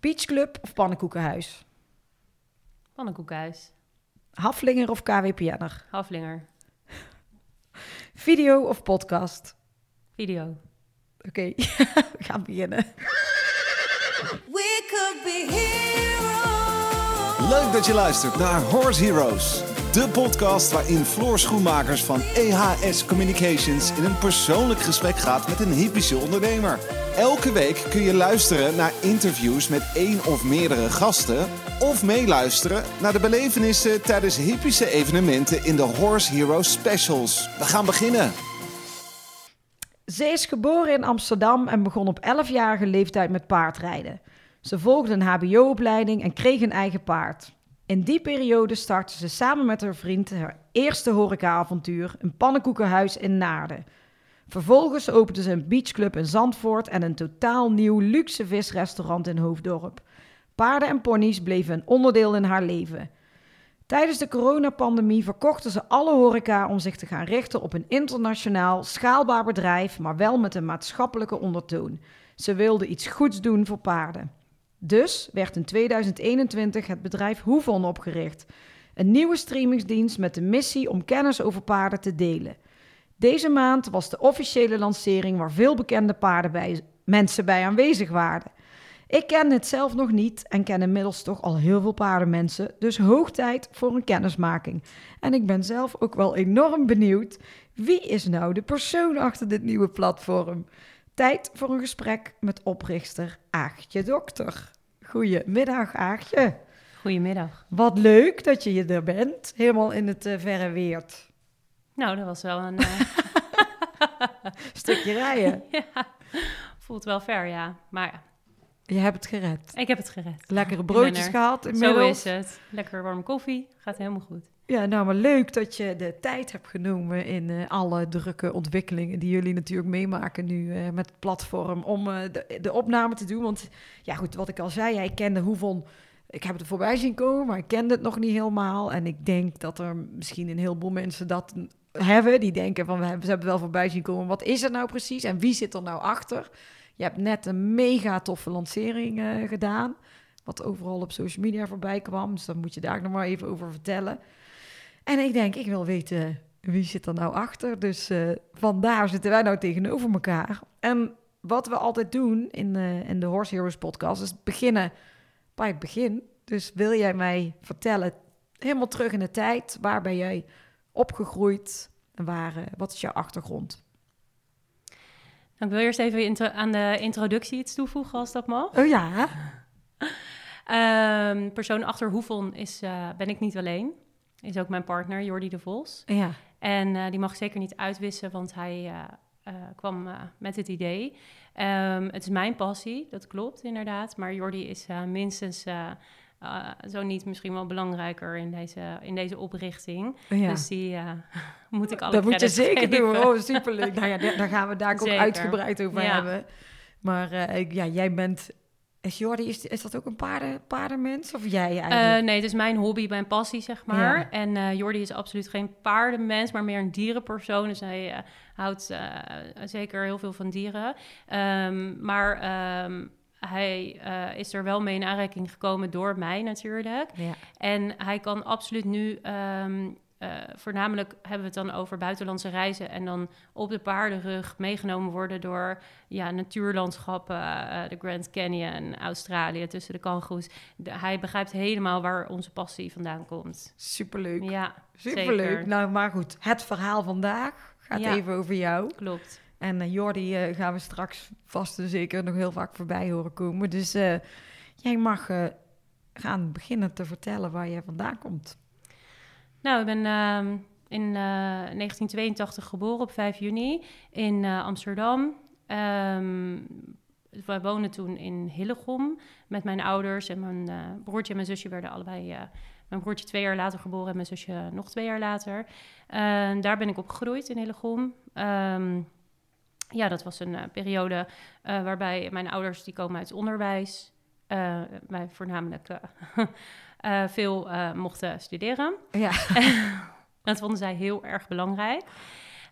Beachclub of pannenkoekenhuis? Pannenkoekhuis. Haflinger of KWPN'er? Haflinger. Video of podcast? Video. Oké, we gaan beginnen. We could be heroes. Leuk dat je luistert naar Horse Heroes. De podcast waarin Floor Schoenmakers van EHS Communications in een persoonlijk gesprek gaat met een hypische ondernemer. Elke week kun je luisteren naar interviews met één of meerdere gasten. Of meeluisteren naar de belevenissen tijdens hypische evenementen in de Horse Heroes Specials. We gaan beginnen. Ze is geboren in Amsterdam en begon op 11-jarige leeftijd met paardrijden. Ze volgde een HBO-opleiding en kreeg een eigen paard. In die periode startte ze samen met haar vriend haar eerste horecaavontuur, een pannenkoekenhuis in Naarden. Vervolgens opende ze een beachclub in Zandvoort en een totaal nieuw luxe visrestaurant in Hoofddorp. Paarden en ponies bleven een onderdeel in haar leven. Tijdens de coronapandemie verkochten ze alle horeca om zich te gaan richten op een internationaal, schaalbaar bedrijf, maar wel met een maatschappelijke ondertoon. Ze wilde iets goeds doen voor paarden. Dus werd in 2021 het bedrijf Hoevon opgericht. Een nieuwe streamingsdienst met de missie om kennis over paarden te delen. Deze maand was de officiële lancering waar veel bekende paarden bij, mensen bij aanwezig waren. Ik ken het zelf nog niet en ken inmiddels toch al heel veel paardenmensen, dus hoog tijd voor een kennismaking. En ik ben zelf ook wel enorm benieuwd, wie is nou de persoon achter dit nieuwe platform? Tijd voor een gesprek met oprichter Aagje Dokter. Goedemiddag Aagje. Goedemiddag. Wat leuk dat je er bent, helemaal in het eh, verre weert. Nou, dat was wel een... eh, Stukje rijden. ja, voelt wel ver, ja. Maar ja, Je hebt het gered. ik heb het gered. Lekkere broodjes gehad Zo inmiddels. is het. Lekker warme koffie. Gaat helemaal goed. Ja, nou maar leuk dat je de tijd hebt genomen in eh, alle drukke ontwikkelingen die jullie natuurlijk meemaken nu eh, met het platform om eh, de, de opname te doen. Want ja goed, wat ik al zei, jij kende hoeveel... Ik heb het er voorbij zien komen, maar ik kende het nog niet helemaal. En ik denk dat er misschien een heleboel mensen dat hebben. Die denken van, we hebben, ze hebben wel voorbij zien komen. Wat is het nou precies en wie zit er nou achter? Je hebt net een mega toffe lancering eh, gedaan. Wat overal op social media voorbij kwam. Dus dan moet je daar nog maar even over vertellen. En ik denk, ik wil weten wie zit er nou achter. Dus eh, vandaar zitten wij nou tegenover elkaar. En wat we altijd doen in, eh, in de Horse Heroes podcast is beginnen bij het begin. Dus wil jij mij vertellen, helemaal terug in de tijd, waar ben jij opgegroeid en waar, eh, wat is jouw achtergrond? Nou, ik wil eerst even aan de introductie iets toevoegen, als dat mag. Oh ja, Ehm, persoon achter Hoevon is, eh, ben ik niet alleen. Is ook mijn partner, Jordi de Vos. ja. En eh, die mag ik zeker niet uitwissen, want hij kwam met het idee. Ehm, het is mijn passie, dat klopt inderdaad. Maar Jordi is minstens, eh, zo niet misschien wel belangrijker in deze, in deze oprichting. ja. Dus die eh, moet ik alle dat moet je zeker geven. doen. Oh, superleuk. Nou ja, daar gaan we daar ook uitgebreid over Ja. hebben. Maar eh, ja, jij bent... Is Jordi, is, is dat ook een paarden, paardenmens? Of jij eigenlijk? nee, het is mijn hobby, mijn passie, zeg maar. Ja. En Jordi is absoluut geen paardenmens, maar meer een dierenpersoon. Dus hij houdt zeker heel veel van dieren. Ehm, maar ehm, hij eh, is er wel mee in aanraking gekomen door mij natuurlijk. ja. En hij kan absoluut nu, ehm, eh, voornamelijk hebben we het dan over buitenlandse reizen en dan op de paardenrug meegenomen worden door ja, natuurlandschappen, eh, de Grand Canyon, Australië, tussen de kangoeroes. De- hij begrijpt helemaal waar onze passie vandaan komt. Superleuk. Ja, Superleuk. zeker. Nou, maar goed. Het verhaal vandaag gaat Ja. even over jou. Klopt. En eh, Jordi eh, gaan we straks vast en zeker nog heel vaak voorbij horen komen. Dus eh, jij mag gaan beginnen te vertellen waar je vandaan komt. Nou, ik ben ehm, in eh, 1982 geboren op 5 juni in Amsterdam. Ehm wij woonden toen in Hillegom met mijn ouders en mijn broertje en mijn zusje werden allebei... mijn broertje twee jaar later geboren en mijn zusje nog twee jaar later. Daar ben ik opgegroeid in Hillegom. Ehm, ja, dat was een eh, periode eh, waarbij mijn ouders, die komen uit onderwijs... wij voornamelijk eh, eh, veel mochten studeren. Ja, Dat vonden zij heel erg belangrijk.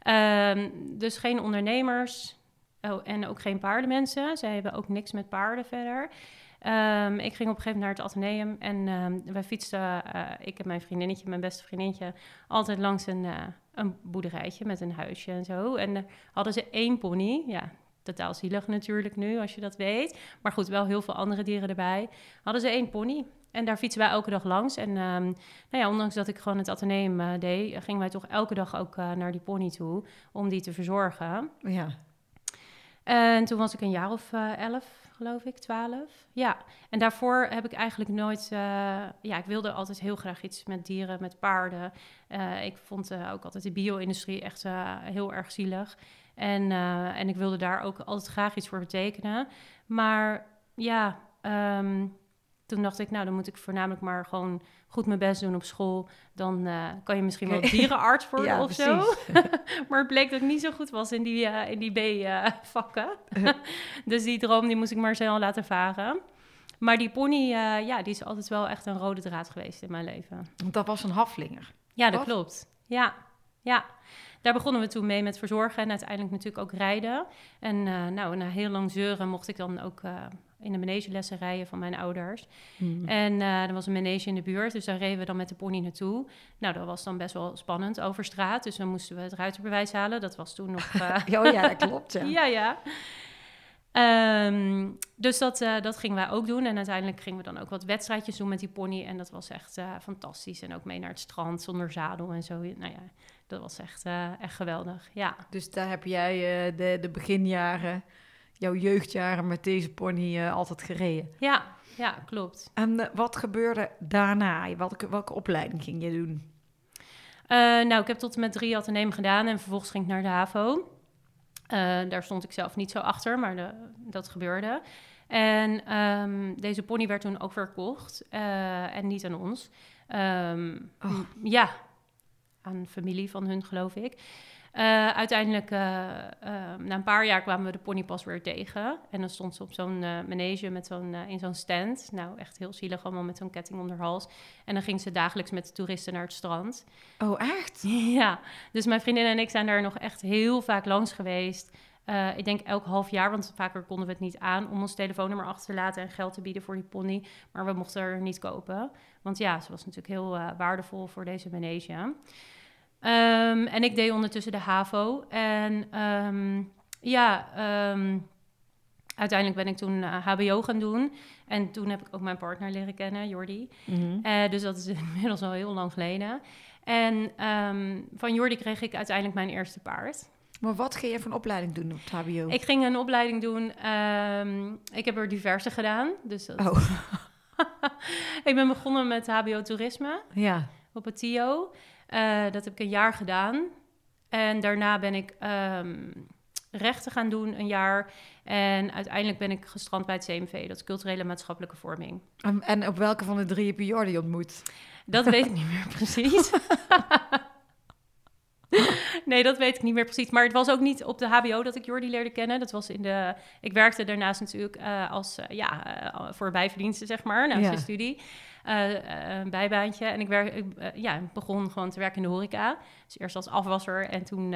Ehm, dus geen ondernemers oh, en ook geen paardenmensen. Zij hebben ook niks met paarden verder. Ehm, ik ging op een gegeven moment naar het ateneum en ehm, wij fietsten, ik en mijn vriendinnetje, mijn beste vriendinnetje, altijd langs een, een boerderijtje met een huisje en zo. En hadden ze één pony, ja, totaal zielig natuurlijk nu als je dat weet. Maar goed, wel heel veel andere dieren erbij. Hadden ze één pony. En daar fietsen wij elke dag langs. En ehm, nou ja, ondanks dat ik gewoon het ateneum eh, deed, gingen wij toch elke dag ook eh, naar die pony toe om die te verzorgen. Ja. En toen was ik een jaar of eh, elf, geloof ik, twaalf. Ja, en daarvoor heb ik eigenlijk nooit... eh, ja, ik wilde altijd heel graag iets met dieren, met paarden. Eh, ik vond eh, ook altijd de bio-industrie echt heel erg zielig. En, en ik wilde daar ook altijd graag iets voor betekenen. Maar ja, ehm, toen dacht ik, nou, dan moet ik voornamelijk maar gewoon goed mijn best doen op school. Dan eh, kan je misschien wel dierenarts worden Ja, of zo. maar het bleek dat ik niet zo goed was in die, eh, in die B-vakken. dus die droom die moest ik maar snel laten varen. Maar die pony, eh, ja, die is altijd wel echt een rode draad geweest in mijn leven. Want dat was een haflinger. Ja, dat Wat? klopt. Ja, ja. Daar begonnen we toen mee met verzorgen en uiteindelijk natuurlijk ook rijden. En eh, nou, na heel lang zeuren mocht ik dan ook eh, in de manegelessen rijden van mijn ouders. En eh er was een manege in de buurt, dus daar reden we dan met de pony naartoe. Nou, dat was dan best wel spannend over straat, dus dan moesten we het ruiterbewijs halen. Dat was toen nog... eh, Ja, oh ja, dat klopt. Ja. ja, ja. Ehm, dus dat, eh, dat gingen wij ook doen. En uiteindelijk gingen we dan ook wat wedstrijdjes doen met die pony. En dat was echt fantastisch. En ook mee naar het strand zonder zadel en zo. Nou ja, dat was echt, echt geweldig. Ja. Dus daar heb jij de, de beginjaren, jouw jeugdjaren met deze pony eh, altijd gereden. Ja, ja, klopt. En eh, wat gebeurde daarna? Welke, welke opleiding ging je doen? Eh, nou, ik heb tot en met drie ateneum gedaan en vervolgens ging ik naar de HAVO. Daar stond ik zelf niet zo achter, maar de- dat gebeurde. En ehm, deze pony werd toen ook verkocht en niet aan ons. Ehm, Och. m- ja, aan familie van hun, geloof ik. Eh, uiteindelijk, eh, eh, na een paar jaar kwamen we de pony pas weer tegen. En dan stond ze op zo'n manege met zo'n, in zo'n stand. Nou, echt heel zielig, allemaal met zo'n ketting om haar hals. En dan ging ze dagelijks met de toeristen naar het strand. Oh, echt? Ja, dus mijn vriendin en ik zijn daar nog echt heel vaak langs geweest. Ik denk elk half jaar, want vaker konden we het niet aan om ons telefoonnummer achter te laten en geld te bieden voor die pony. Maar we mochten er niet kopen. Want ja, ze was natuurlijk heel waardevol voor deze manege. Ehm, en ik deed ondertussen de HAVO. En ehm, ja, ehm, uiteindelijk ben ik toen eh, HBO gaan doen. En toen heb ik ook mijn partner leren kennen, Jordi. Eh, dus dat is inmiddels al heel lang geleden. En ehm, van Jordi kreeg ik uiteindelijk mijn eerste paard. Maar wat ging je voor een opleiding doen op het HBO? Ik ging een opleiding doen. ehm, ik heb er diverse gedaan. Dus dat, Oh, ik ben begonnen met HBO toerisme ja. op het TIO. Eh, dat heb ik een jaar gedaan. En daarna ben ik ehm, rechten gaan doen een jaar. En uiteindelijk ben ik gestrand bij het CMV. Dat is culturele maatschappelijke vorming. En, en op welke van de drie heb je Jordi ontmoet? Dat weet ik niet meer precies. nee, dat weet ik niet meer precies. Maar het was ook niet op de HBO dat ik Jordi leerde kennen. Dat was in de. Ik werkte daarnaast natuurlijk eh, als eh, ja, voor bijverdiensten, zeg maar, naast Ja. de studie. Eh, eh, een bijbaantje. En ik, werk, ik eh, ja, begon gewoon te werken in de horeca. Dus eerst als afwasser. En toen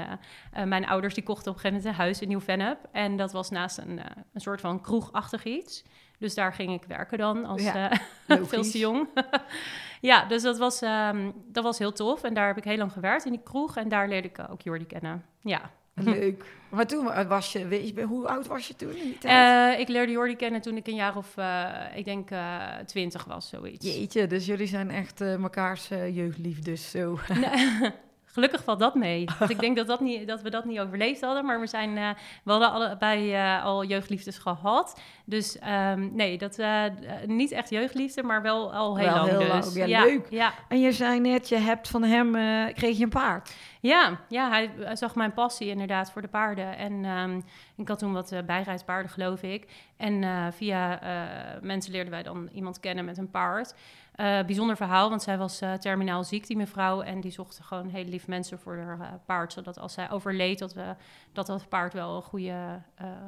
mijn ouders die kochten op een gegeven moment een huis in Nieuw-Vennep. En dat was naast een, een soort van kroegachtig iets. Dus daar ging ik werken dan als Ja, logisch. veel te jong. ja, dus dat was, ehm, dat was heel tof. En daar heb ik heel lang gewerkt in die kroeg. En daar leerde ik ook Jordi kennen. Ja. Leuk. Maar toen was je, weet je, hoe oud was je toen in die tijd? Eh, ik leerde Jordi kennen toen ik een jaar of, eh, ik denk, eh twintig was, zoiets. Jeetje, dus jullie zijn echt mekaars jeugdliefdes zo. Nee, Gelukkig valt dat mee. Want ik denk dat, dat, niet, dat we dat niet overleefd hadden. Maar we, zijn, we hadden allebei al jeugdliefdes gehad. Dus ehm, nee, dat, niet echt jeugdliefde, maar wel al heel Wel lang. heel dus. lang. Ja, leuk. Ja, En je zei net, je hebt van hem, kreeg je een paard. Ja, ja hij, zag mijn passie inderdaad voor de paarden. En ehm, ik had toen wat uh, bijrijdspaarden, geloof ik. En uh, via uh, mensen leerden wij dan iemand kennen met een paard. Bijzonder verhaal, want zij was terminaal ziek, die mevrouw. En die zocht gewoon heel lief mensen voor haar paard. Zodat als zij overleed, dat, we, dat dat paard wel een, goede,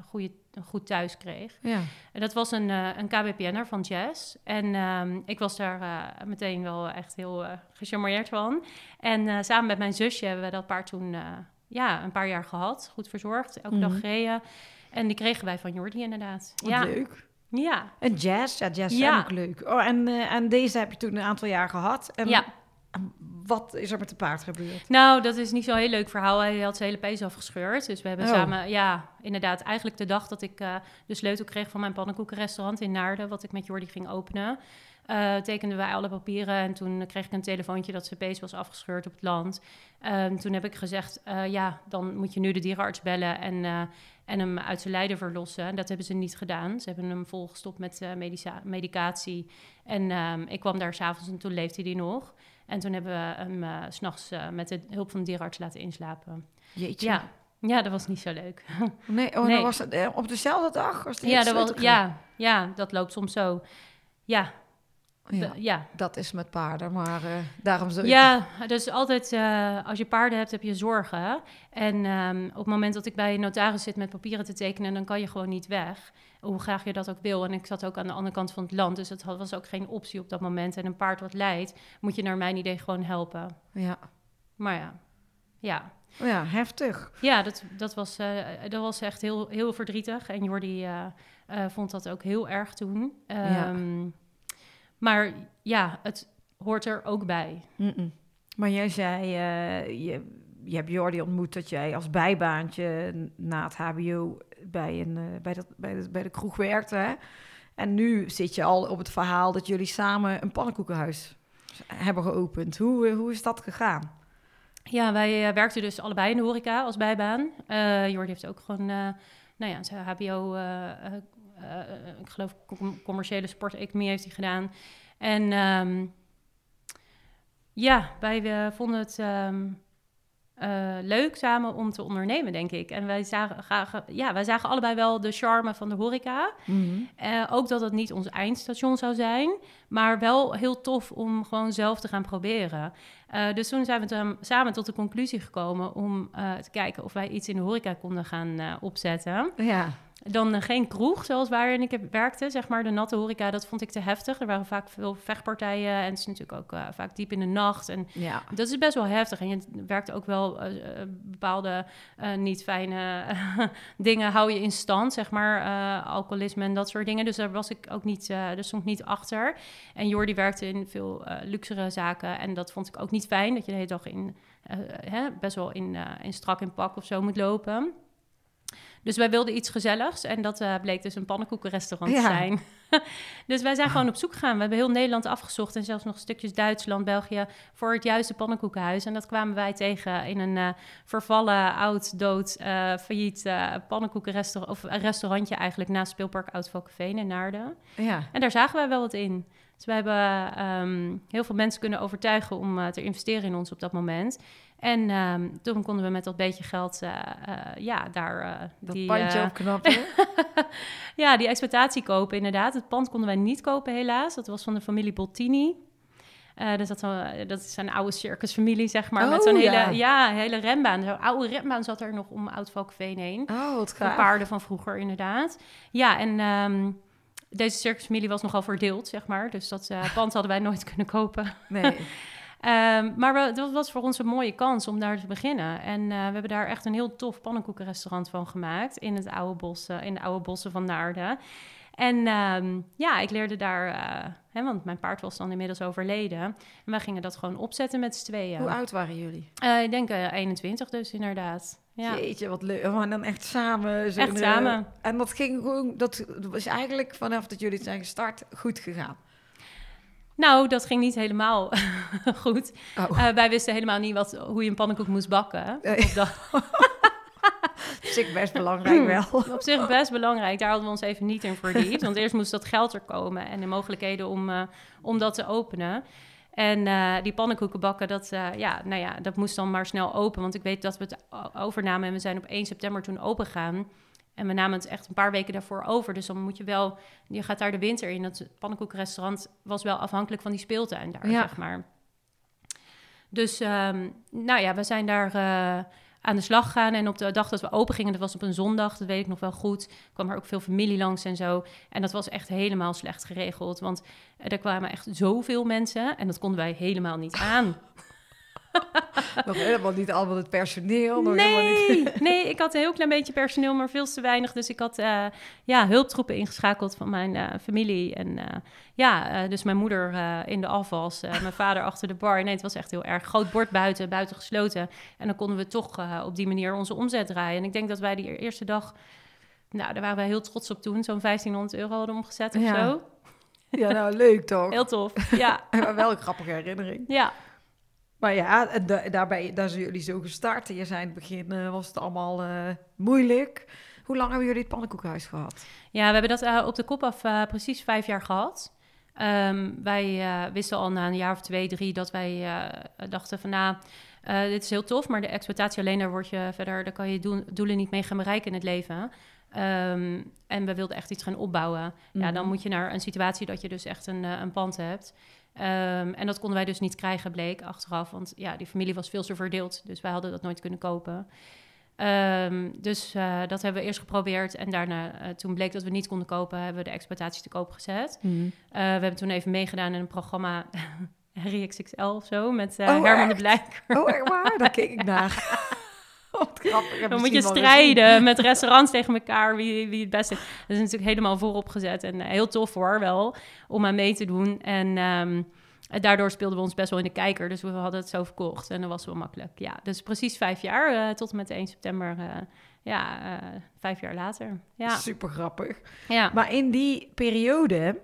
goede, een goed thuis kreeg. Ja. En dat was een, een KBPN'er van Jazz. En um, ik was daar uh, meteen wel echt heel uh, gecharmeerd van. En uh, samen met mijn zusje hebben we dat paard toen uh, ja, een paar jaar gehad. Goed verzorgd, elke mm. dag gereden. En die kregen wij van Jordi inderdaad. Wat ja. leuk. Ja, En jazz, ja, jazz Ja. zijn ook leuk. Oh, en, eh, en deze heb je toen een aantal jaar gehad. En ja. Wat is er met de paard gebeurd? Nou, dat is niet zo'n heel leuk verhaal. Hij had zijn hele pees afgescheurd. Dus we hebben Oh. samen, ja, inderdaad, eigenlijk de dag dat ik eh, de sleutel kreeg van mijn pannenkoekenrestaurant in Naarden, wat ik met Jordi ging openen, eh, tekenden wij alle papieren. En toen kreeg ik een telefoontje dat zijn pees was afgescheurd op het land. Ehm, toen heb ik gezegd, eh, ja, dan moet je nu de dierenarts bellen en, en hem uit zijn lijden verlossen. En dat hebben ze niet gedaan. Ze hebben hem volgestopt met medica- medicatie. En ehm, ik kwam daar s'avonds en toen leefde hij nog. En toen hebben we hem s s'nachts eh, met de hulp van de dierenarts laten inslapen. Jeetje. Ja. ja, dat was niet zo leuk. Nee, oh, Nee. Dan was het eh, op dezelfde dag? Die ja, dat was, ja, ja, dat loopt soms zo. Ja, ja. ja. Dat is met paarden, maar eh, daarom zo. Ja, dus altijd eh, als je paarden hebt, heb je zorgen. En ehm, op het moment dat ik bij een notaris zit met papieren te tekenen, dan kan je gewoon niet weg. Hoe graag je dat ook wil. En ik zat ook aan de andere kant van het land, dus het had- was ook geen optie op dat moment. En een paard wat lijdt, moet je naar mijn idee gewoon helpen. Ja, Maar ja, ja. Oh ja heftig. Ja, dat, dat, was, eh, dat was echt heel, heel verdrietig. En Jordi vond dat ook heel erg toen. Ehm, Maar ja, het hoort er ook bij. Maar jij zei, eh, je, je hebt Jordi ontmoet dat jij als bijbaantje na het HBO bij, een, eh, bij, dat, bij, de, bij de kroeg werkte. Hè? En nu zit je al op het verhaal dat jullie samen een pannenkoekenhuis hebben geopend. Hoe, eh, hoe is dat gegaan? Ja, wij werkten dus allebei in de horeca als bijbaan. Jordi heeft ook gewoon, nou ja, zijn HBO, ik geloof com- commerciële sporteconomie heeft hij gedaan. En ehm, ja, wij eh, vonden het ehm, eh, leuk samen om te ondernemen, denk ik. En wij zagen, graag, ja, wij zagen allebei wel de charme van de horeca. Eh, ook dat het niet ons eindstation zou zijn, maar wel heel tof om gewoon zelf te gaan proberen. Eh, dus toen zijn we samen tot de conclusie gekomen om eh, te kijken of wij iets in de horeca konden gaan eh, opzetten. Ja, Dan eh, geen kroeg, zoals waarin ik heb- werkte, zeg maar. De natte horeca, dat vond ik te heftig. Er waren vaak veel vechtpartijen en het is natuurlijk ook eh, vaak diep in de nacht. En ja. dat is best wel heftig. En je werkt ook wel eh, bepaalde niet fijne dingen hou je in stand, zeg maar. alcoholisme en dat soort dingen. Dus daar was ik ook niet, daar stond ik niet achter. En Jordi werkte in veel luxere zaken. En dat vond ik ook niet fijn. Dat je de hele dag in, hè, best wel in, in strak in pak of zo moet lopen. Dus wij wilden iets gezelligs. En dat eh, bleek dus een pannenkoekenrestaurant te Ja. zijn. dus wij zijn gewoon op zoek gegaan. We hebben heel Nederland afgezocht. En zelfs nog stukjes Duitsland, België. Voor het juiste pannenkoekenhuis. En dat kwamen wij tegen in een eh, vervallen, oud, dood, eh, failliet pannenkoekenrestaurant. Of een restaurantje eigenlijk naast Speelpark Oud Valkenveen in Naarden. ja. En daar zagen wij wel wat in. Dus we hebben ehm, heel veel mensen kunnen overtuigen om te investeren in ons op dat moment. En ehm, toen konden we met dat beetje geld, eh, eh, ja, daar eh, Dat die, pandje opknappen. ja, die exploitatie kopen, inderdaad. Het pand konden wij niet kopen, helaas. Dat was van de familie Bottini. Dus dat, dat is een oude circusfamilie, zeg maar. met Oh, zo'n hele, ja, hele renbaan. Zo'n oude renbaan zat er nog om Oud-Valkenveen heen. oh, wat De gaaf. paarden van vroeger, inderdaad. Ja, en ehm, deze circusfamilie was nogal verdeeld, zeg maar. Dus dat pand hadden wij nooit kunnen kopen. Nee. Ehm, maar we, dat was voor ons een mooie kans om daar te beginnen. En eh, we hebben daar echt een heel tof pannenkoekenrestaurant van gemaakt. In, het oude bos, eh, in de oude bossen van Naarden. En ehm, ja, ik leerde daar, eh, hè, want mijn paard was dan inmiddels overleden. En wij gingen dat gewoon opzetten met z'n tweeën. Hoe oud waren jullie? Eh, ik denk eh, 21 dus, inderdaad. Ja. Jeetje, wat leuk. En dan echt samen. Echt samen. En dat ging gewoon, dat was eigenlijk vanaf dat jullie zijn gestart goed gegaan. Nou, dat ging niet helemaal goed. Oh, Eh, wij wisten helemaal niet wat, hoe je een pannenkoek moest bakken. Nee. Op, dat, ik best belangrijk wel. op zich best belangrijk. Daar hadden we ons even niet in verdiept. Want eerst moest dat geld er komen en de mogelijkheden om, eh, om dat te openen. En eh, die pannenkoeken bakken, dat, ja, nou ja, dat moest dan maar snel open. Want ik weet dat we het overnamen en we zijn op 1 september toen open gaan. En we namen het echt een paar weken daarvoor over. Dus dan moet je wel, je gaat daar de winter in. Dat pannenkoekenrestaurant was wel afhankelijk van die speeltuin daar, Ja. zeg maar. Dus, ehm, nou ja, we zijn daar eh, aan de slag gegaan. En op de dag dat we open gingen, dat was op een zondag, dat weet ik nog wel goed, kwam er ook veel familie langs en zo. En dat was echt helemaal slecht geregeld. Want er kwamen echt zoveel mensen en dat konden wij helemaal niet aan. nog helemaal niet allemaal het personeel. Nog Nee, niet... nee, ik had een heel klein beetje personeel, maar veel te weinig. Dus ik had eh, ja, hulptroepen ingeschakeld van mijn eh, familie. En eh, ja, dus mijn moeder in de afwas, mijn vader achter de bar. Nee, het was echt heel erg groot bord buiten, buiten gesloten. En dan konden we toch op die manier onze omzet draaien. En ik denk dat wij die eerste dag, nou, daar waren wij heel trots op toen, zo'n 1500 euro hadden omgezet of Ja. zo. Ja, nou leuk toch? Heel tof, ja. Maar wel een grappige herinnering. Ja, Maar ja, en da- daarbij, daar zijn jullie zo gestart. Je zei in het begin eh, was het allemaal eh, moeilijk. Hoe lang hebben jullie het pannenkoekhuis gehad? Ja, we hebben dat eh, op de kop af precies vijf jaar gehad. Ehm, wij wisten al na een jaar of twee, drie dat wij dachten van nou, dit is heel tof, maar de exploitatie alleen daar word je verder, daar kan je doel- doelen niet mee gaan bereiken in het leven. Ehm, en we wilden echt iets gaan opbouwen. Ja, dan moet je naar een situatie dat je dus echt een, een pand hebt. Ehm, en dat konden wij dus niet krijgen, bleek achteraf. Want ja, die familie was veel te verdeeld. Dus wij hadden dat nooit kunnen kopen. Ehm, dus eh, dat hebben we eerst geprobeerd. En daarna, eh, toen bleek dat we niet konden kopen, hebben we de exploitatie te koop gezet. Eh, we hebben toen even meegedaan in een programma Harry XXL of zo. Met Oh, Herman de echt? Blijk. Oh, echt waar? Daar keek ik naar. Wat grappig. Dan moet je strijden met restaurants tegen elkaar, wie, wie het beste is. Dat is natuurlijk helemaal voorop gezet. En eh, heel tof hoor, wel, om aan mee te doen. En ehm, daardoor speelden we ons best wel in de kijker. Dus we hadden het zo verkocht en dat was wel makkelijk. Ja, dus precies vijf jaar, eh, tot en met 1 september. eh, ja, vijf jaar later. Ja, Super grappig. ja. Maar in die periode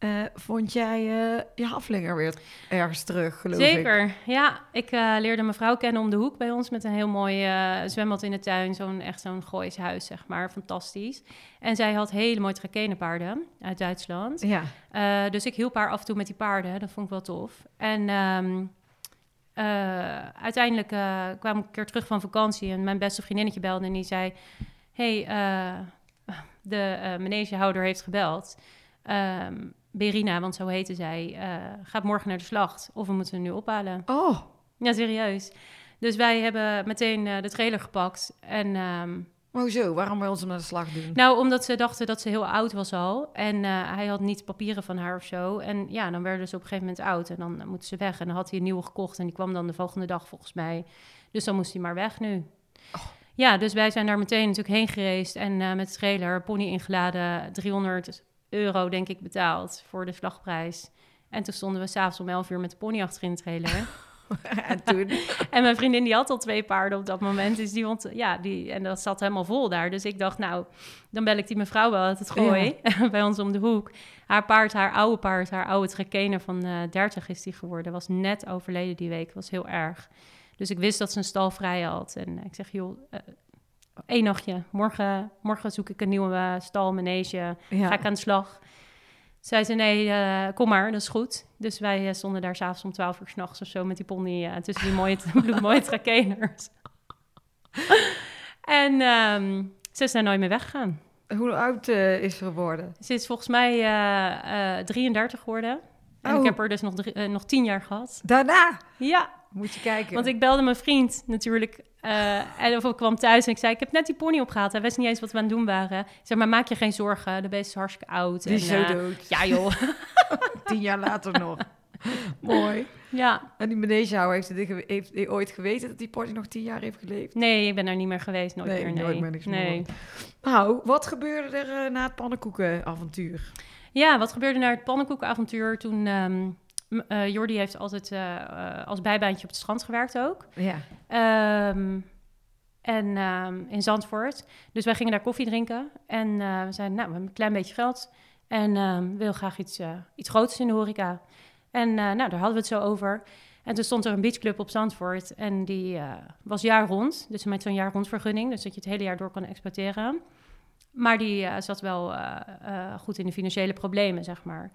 eh, vond jij eh, je haflinger weer ergens terug, geloof ik. Zeker, ja. Ik eh, leerde mijn vrouw kennen om de hoek bij ons met een heel mooi zwembad in de tuin. Zo'n echt zo'n Goois huis, zeg maar. Fantastisch. En zij had hele mooie paarden uit Duitsland. Ja. Dus ik hielp haar af en toe met die paarden. Dat vond ik wel tof. En ehm, eh, uiteindelijk kwam ik een keer terug van vakantie en mijn beste vriendinnetje belde en die zei: hey, de eh manegehouder heeft gebeld. Ehm, Berina, want zo heette zij, eh, gaat morgen naar de slacht. Of we moeten hem nu ophalen. Oh, Ja, serieus. Dus wij hebben meteen eh, de trailer gepakt. En maar hoezo? Waarom wil ze hem naar de slag doen? nou, omdat ze dachten dat ze heel oud was al. En eh, hij had niet papieren van haar of zo. En ja, dan werden ze op een gegeven moment oud. En dan moeten ze weg. En dan had hij een nieuwe gekocht. En die kwam dan de volgende dag volgens mij. Dus dan moest hij maar weg nu. Ja, dus wij zijn daar meteen natuurlijk heen gereisd. En met de trailer, pony ingeladen. 300 euro denk ik betaald voor de slagprijs. En toen stonden we s'avonds om 11 uur met de pony achterin de trailer. en toen? En mijn vriendin die had al twee paarden op dat moment. Dus die vond, ja, die, en dat zat helemaal vol daar. Dus ik dacht, nou, dan bel ik die mevrouw wel uit het gooi. bij ons om de hoek. Haar paard, haar oude paard, haar oude trekkener van eh 30 is die geworden. Was net overleden die week. Was heel erg. Dus ik wist dat ze een stal vrij had. En ik zeg, joh, eh, één nachtje. Morgen, morgen zoek ik een nieuwe eh, stal, manege. Ja. Ga ik aan de slag. Zei ze, nee, eh, kom maar, dat is goed. Dus wij eh, stonden daar s'avonds om 12 uur s'nachts of zo met die pony eh, tussen die mooie, bloedmooie trakeners. en ehm, ze is daar nooit meer weggegaan. Hoe oud is ze geworden? Ze is volgens mij eh, eh, 33 geworden. En Oh. ik heb er dus nog, drie, nog tien jaar gehad. Daarna Ja, moet je kijken. want ik belde mijn vriend natuurlijk. eh, en of ik kwam thuis en ik zei, ik heb net die pony opgehaald. Hij wist niet eens wat we aan het doen waren. Ik zeg, maar maak je geen zorgen. De beest is hartstikke oud. Die is zo eh, dood. Ja joh, Tien jaar later nog. Mooi. ja. En die manegehouder heeft, heeft, heeft ooit geweten dat die pony nog tien jaar heeft geleefd? Nee, ik ben er niet meer geweest. Nooit Nee, meer. Nee. nooit meer niks meer. Nou, wat gebeurde er eh, na het pannenkoekenavontuur? Ja, wat gebeurde na het pannenkoekenavontuur toen... ehm eh, Jordi heeft altijd eh, eh, als bijbaantje op het strand gewerkt ook. Ja. Ehm, en ehm, in Zandvoort. Dus wij gingen daar koffie drinken. En we zeiden, nou, we hebben een klein beetje geld. En ehm we willen graag iets, iets groots in de horeca. En nou, daar hadden we het zo over. En toen stond er een beachclub op Zandvoort. En die was jaar rond. Dus met zo'n jaar rond vergunning. Dus dat je het hele jaar door kan exploiteren. Maar die zat wel goed in de financiële problemen, zeg maar.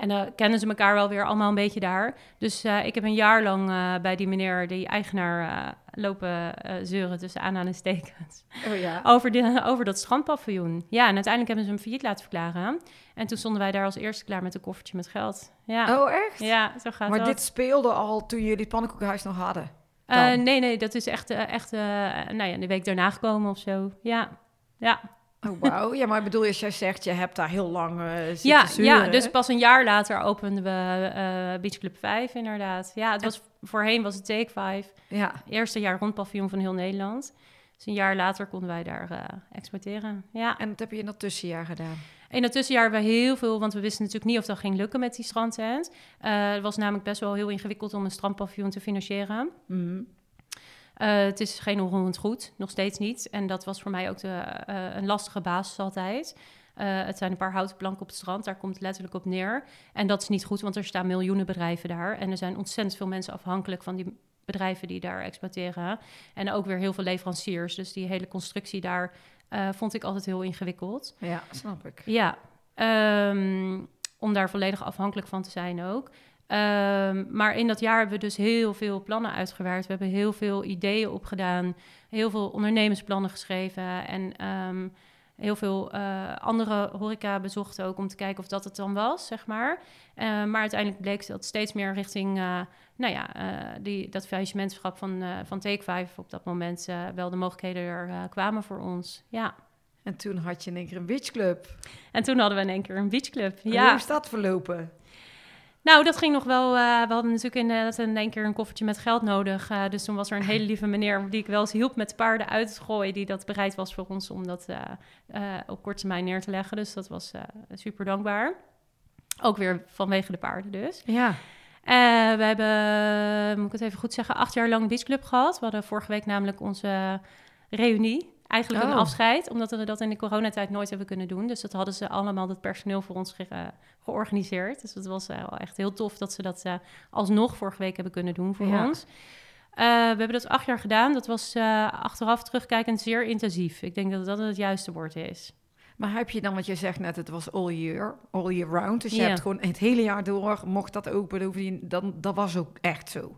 En dan kennen ze elkaar wel weer allemaal een beetje daar. Dus eh, ik heb een jaar lang eh, bij die meneer, die eigenaar, eh, lopen zeuren tussen aanhalingstekens. Oh ja. Over, de, over dat strandpaviljoen. Ja, en uiteindelijk hebben ze hem failliet laten verklaren. En toen stonden wij daar als eerste klaar met een koffertje met geld. Ja, Oh, echt? ja zo gaat maar dat. dit speelde al toen jullie het pannenkoekenhuis nog hadden? Nee, nee, dat is echt, echt nou ja, de week daarna gekomen of zo. Ja, ja. Oh, wauw. Ja, maar ik bedoel, als jij zegt, je hebt daar heel lang zitten Ja, ja, dus pas een jaar later openden we eh Beach Club 5 inderdaad. Ja, het was voorheen was het Take 5. Ja. Eerste jaar rondpaviljoen van heel Nederland. Dus een jaar later konden wij daar eh, exporteren. Ja. En dat heb je in dat tussenjaar gedaan. In het tussenjaar hebben we heel veel, want we wisten natuurlijk niet of dat ging lukken met die strandtent. Het was namelijk best wel heel ingewikkeld om een strandpaviljoen te financieren. Mhm. Eh, het is geen onroerend goed, nog steeds niet. En dat was voor mij ook de, eh, een lastige basis altijd. Eh, het zijn een paar houten planken op het strand, daar komt het letterlijk op neer. En dat is niet goed, want er staan miljoenen bedrijven daar. En er zijn ontzettend veel mensen afhankelijk van die bedrijven die daar exploiteren. En ook weer heel veel leveranciers. Dus die hele constructie daar vond ik altijd heel ingewikkeld. Ja, snap ik. Ja, ehm, om daar volledig afhankelijk van te zijn ook. Ehm, maar in dat jaar hebben we dus heel veel plannen uitgewerkt. We hebben heel veel ideeën opgedaan, heel veel ondernemersplannen geschreven en ehm, heel veel eh, andere horeca bezocht ook om te kijken of dat het dan was, zeg maar. Eh, maar uiteindelijk bleek dat steeds meer richting, eh, nou ja, eh, die, dat faillissementschap van, van Take 5 op dat moment wel de mogelijkheden er kwamen voor ons. Ja. En toen had je in één keer een beachclub. En toen hadden we in één keer een beachclub. En Ja. Hoe is dat verlopen? Nou, dat ging nog wel. eh, we hadden natuurlijk inderdaad in één keer een koffertje met geld nodig. eh, dus toen was er een hele lieve meneer die ik wel eens hielp met paarden uit te gooien. Die dat bereid was voor ons om dat eh, eh, op korte termijn neer te leggen. Dus dat was eh, super dankbaar. Ook weer vanwege de paarden dus. Ja. Eh, we hebben, moet ik het even goed zeggen, acht jaar lang beachclub gehad. We hadden vorige week namelijk onze reunie. Eigenlijk een Oh. afscheid, omdat we dat in de coronatijd nooit hebben kunnen doen. Dus dat hadden ze allemaal, dat personeel voor ons ge- georganiseerd. Dus dat was eh, wel echt heel tof dat ze dat eh, alsnog vorige week hebben kunnen doen voor Ja. ons. Eh, we hebben dat acht jaar gedaan. Dat was achteraf terugkijkend zeer intensief. Ik denk dat dat het juiste woord is. Maar heb je dan, want je zegt net, het was all year, all year round. Dus je hebt gewoon het hele jaar door, mocht dat open, dan, dat was ook echt zo.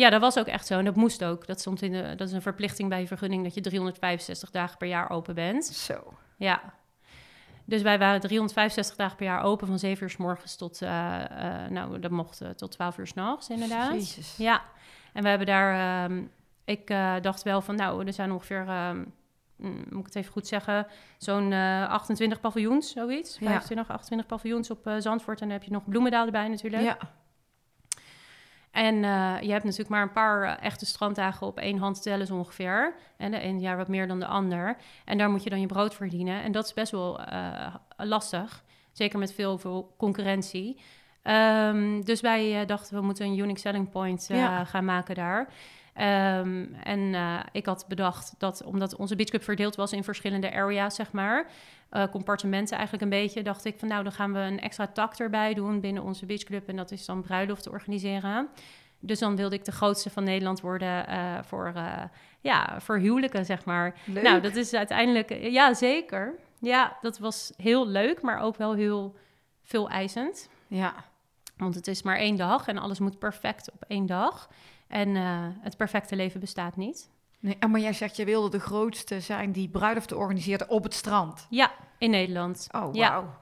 Ja, dat was ook echt zo. En dat moest ook. Dat, stond in de, dat is een verplichting bij je vergunning dat je 365 dagen per jaar open bent. Zo. Ja. Dus wij waren 365 dagen per jaar open van 7 uur s morgens tot, eh, nou, dat mocht eh, tot 12 uur s'nachts inderdaad. Jezus. Ja. En we hebben daar, ehm, ik dacht wel van, nou, er zijn ongeveer, ehm, mm, moet ik het even goed zeggen, zo'n eh, 28 paviljoens, zoiets. Ja. 25, 28 paviljoens op Zandvoort. En dan heb je nog Bloemendaal erbij natuurlijk. Ja. En eh, je hebt natuurlijk maar een paar eh, echte stranddagen op één hand tellen zo ongeveer. En de een jaar wat meer dan de ander. En daar moet je dan je brood verdienen. En dat is best wel eh, lastig. Zeker met veel, veel concurrentie. Ehm, dus wij dachten, we moeten een unique selling point Ja. gaan maken daar. Ehm, en eh, ik had bedacht dat, omdat onze beachclub verdeeld was in verschillende areas, zeg maar, eh, compartimenten eigenlijk een beetje, dacht ik van nou, dan gaan we een extra tak erbij doen binnen onze beachclub. En dat is dan bruiloft te organiseren. Dus dan wilde ik de grootste van Nederland worden eh, voor, ja, voor huwelijken, zeg maar. Leuk. Nou, dat is uiteindelijk, ja, zeker. Ja, dat was heel leuk, maar ook wel heel veel eisend. Ja. Want het is maar één dag en alles moet perfect op één dag. En eh, het perfecte leven bestaat niet. Nee, maar jij zegt, je wilde de grootste zijn die bruiloften organiseert op het strand. Ja, in Nederland. Oh, Ja. wauw.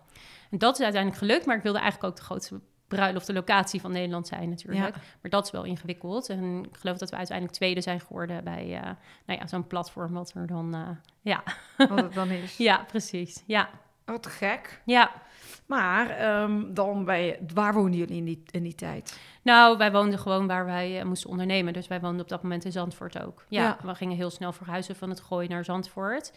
En dat is uiteindelijk gelukt, maar ik wilde eigenlijk ook de grootste bruiloft, de locatie van Nederland zijn natuurlijk. Ja. Maar dat is wel ingewikkeld. En ik geloof dat we uiteindelijk tweede zijn geworden bij eh, nou ja, zo'n platform wat er dan... eh, ja. Wat het dan is. ja, precies. Ja, Wat gek. ja. Maar ehm, dan bij, waar woonden jullie in die, in die tijd? Nou, wij woonden gewoon waar wij eh, moesten ondernemen. Dus wij woonden op dat moment in Zandvoort ook. Ja, Ja. we gingen heel snel verhuizen van het Gooi naar Zandvoort.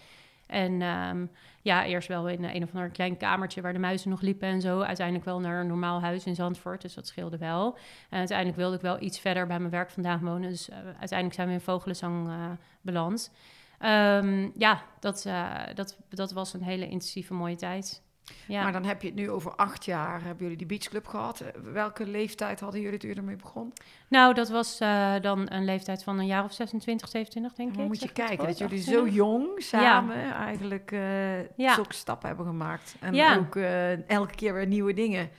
En ehm, ja, eerst wel in een of ander klein kamertje waar de muizen nog liepen en zo. Uiteindelijk wel naar een normaal huis in Zandvoort, dus dat scheelde wel. En uiteindelijk wilde ik wel iets verder bij mijn werk vandaan wonen. Dus eh, uiteindelijk zijn we in Vogelenzang eh beland. Ehm, ja, dat, eh, dat, dat was een hele intensieve mooie tijd. Ja. Maar dan heb je het nu over acht jaar, hebben jullie die beachclub gehad. Eh, Welke leeftijd hadden jullie je ermee begon? Nou, dat was eh, dan een leeftijd van een jaar of 26, 27, denk Dan ik. moet je het kijken dat jullie zo 28? jong samen eigenlijk Ja. zulke stappen hebben gemaakt. En ook elke keer weer nieuwe dingen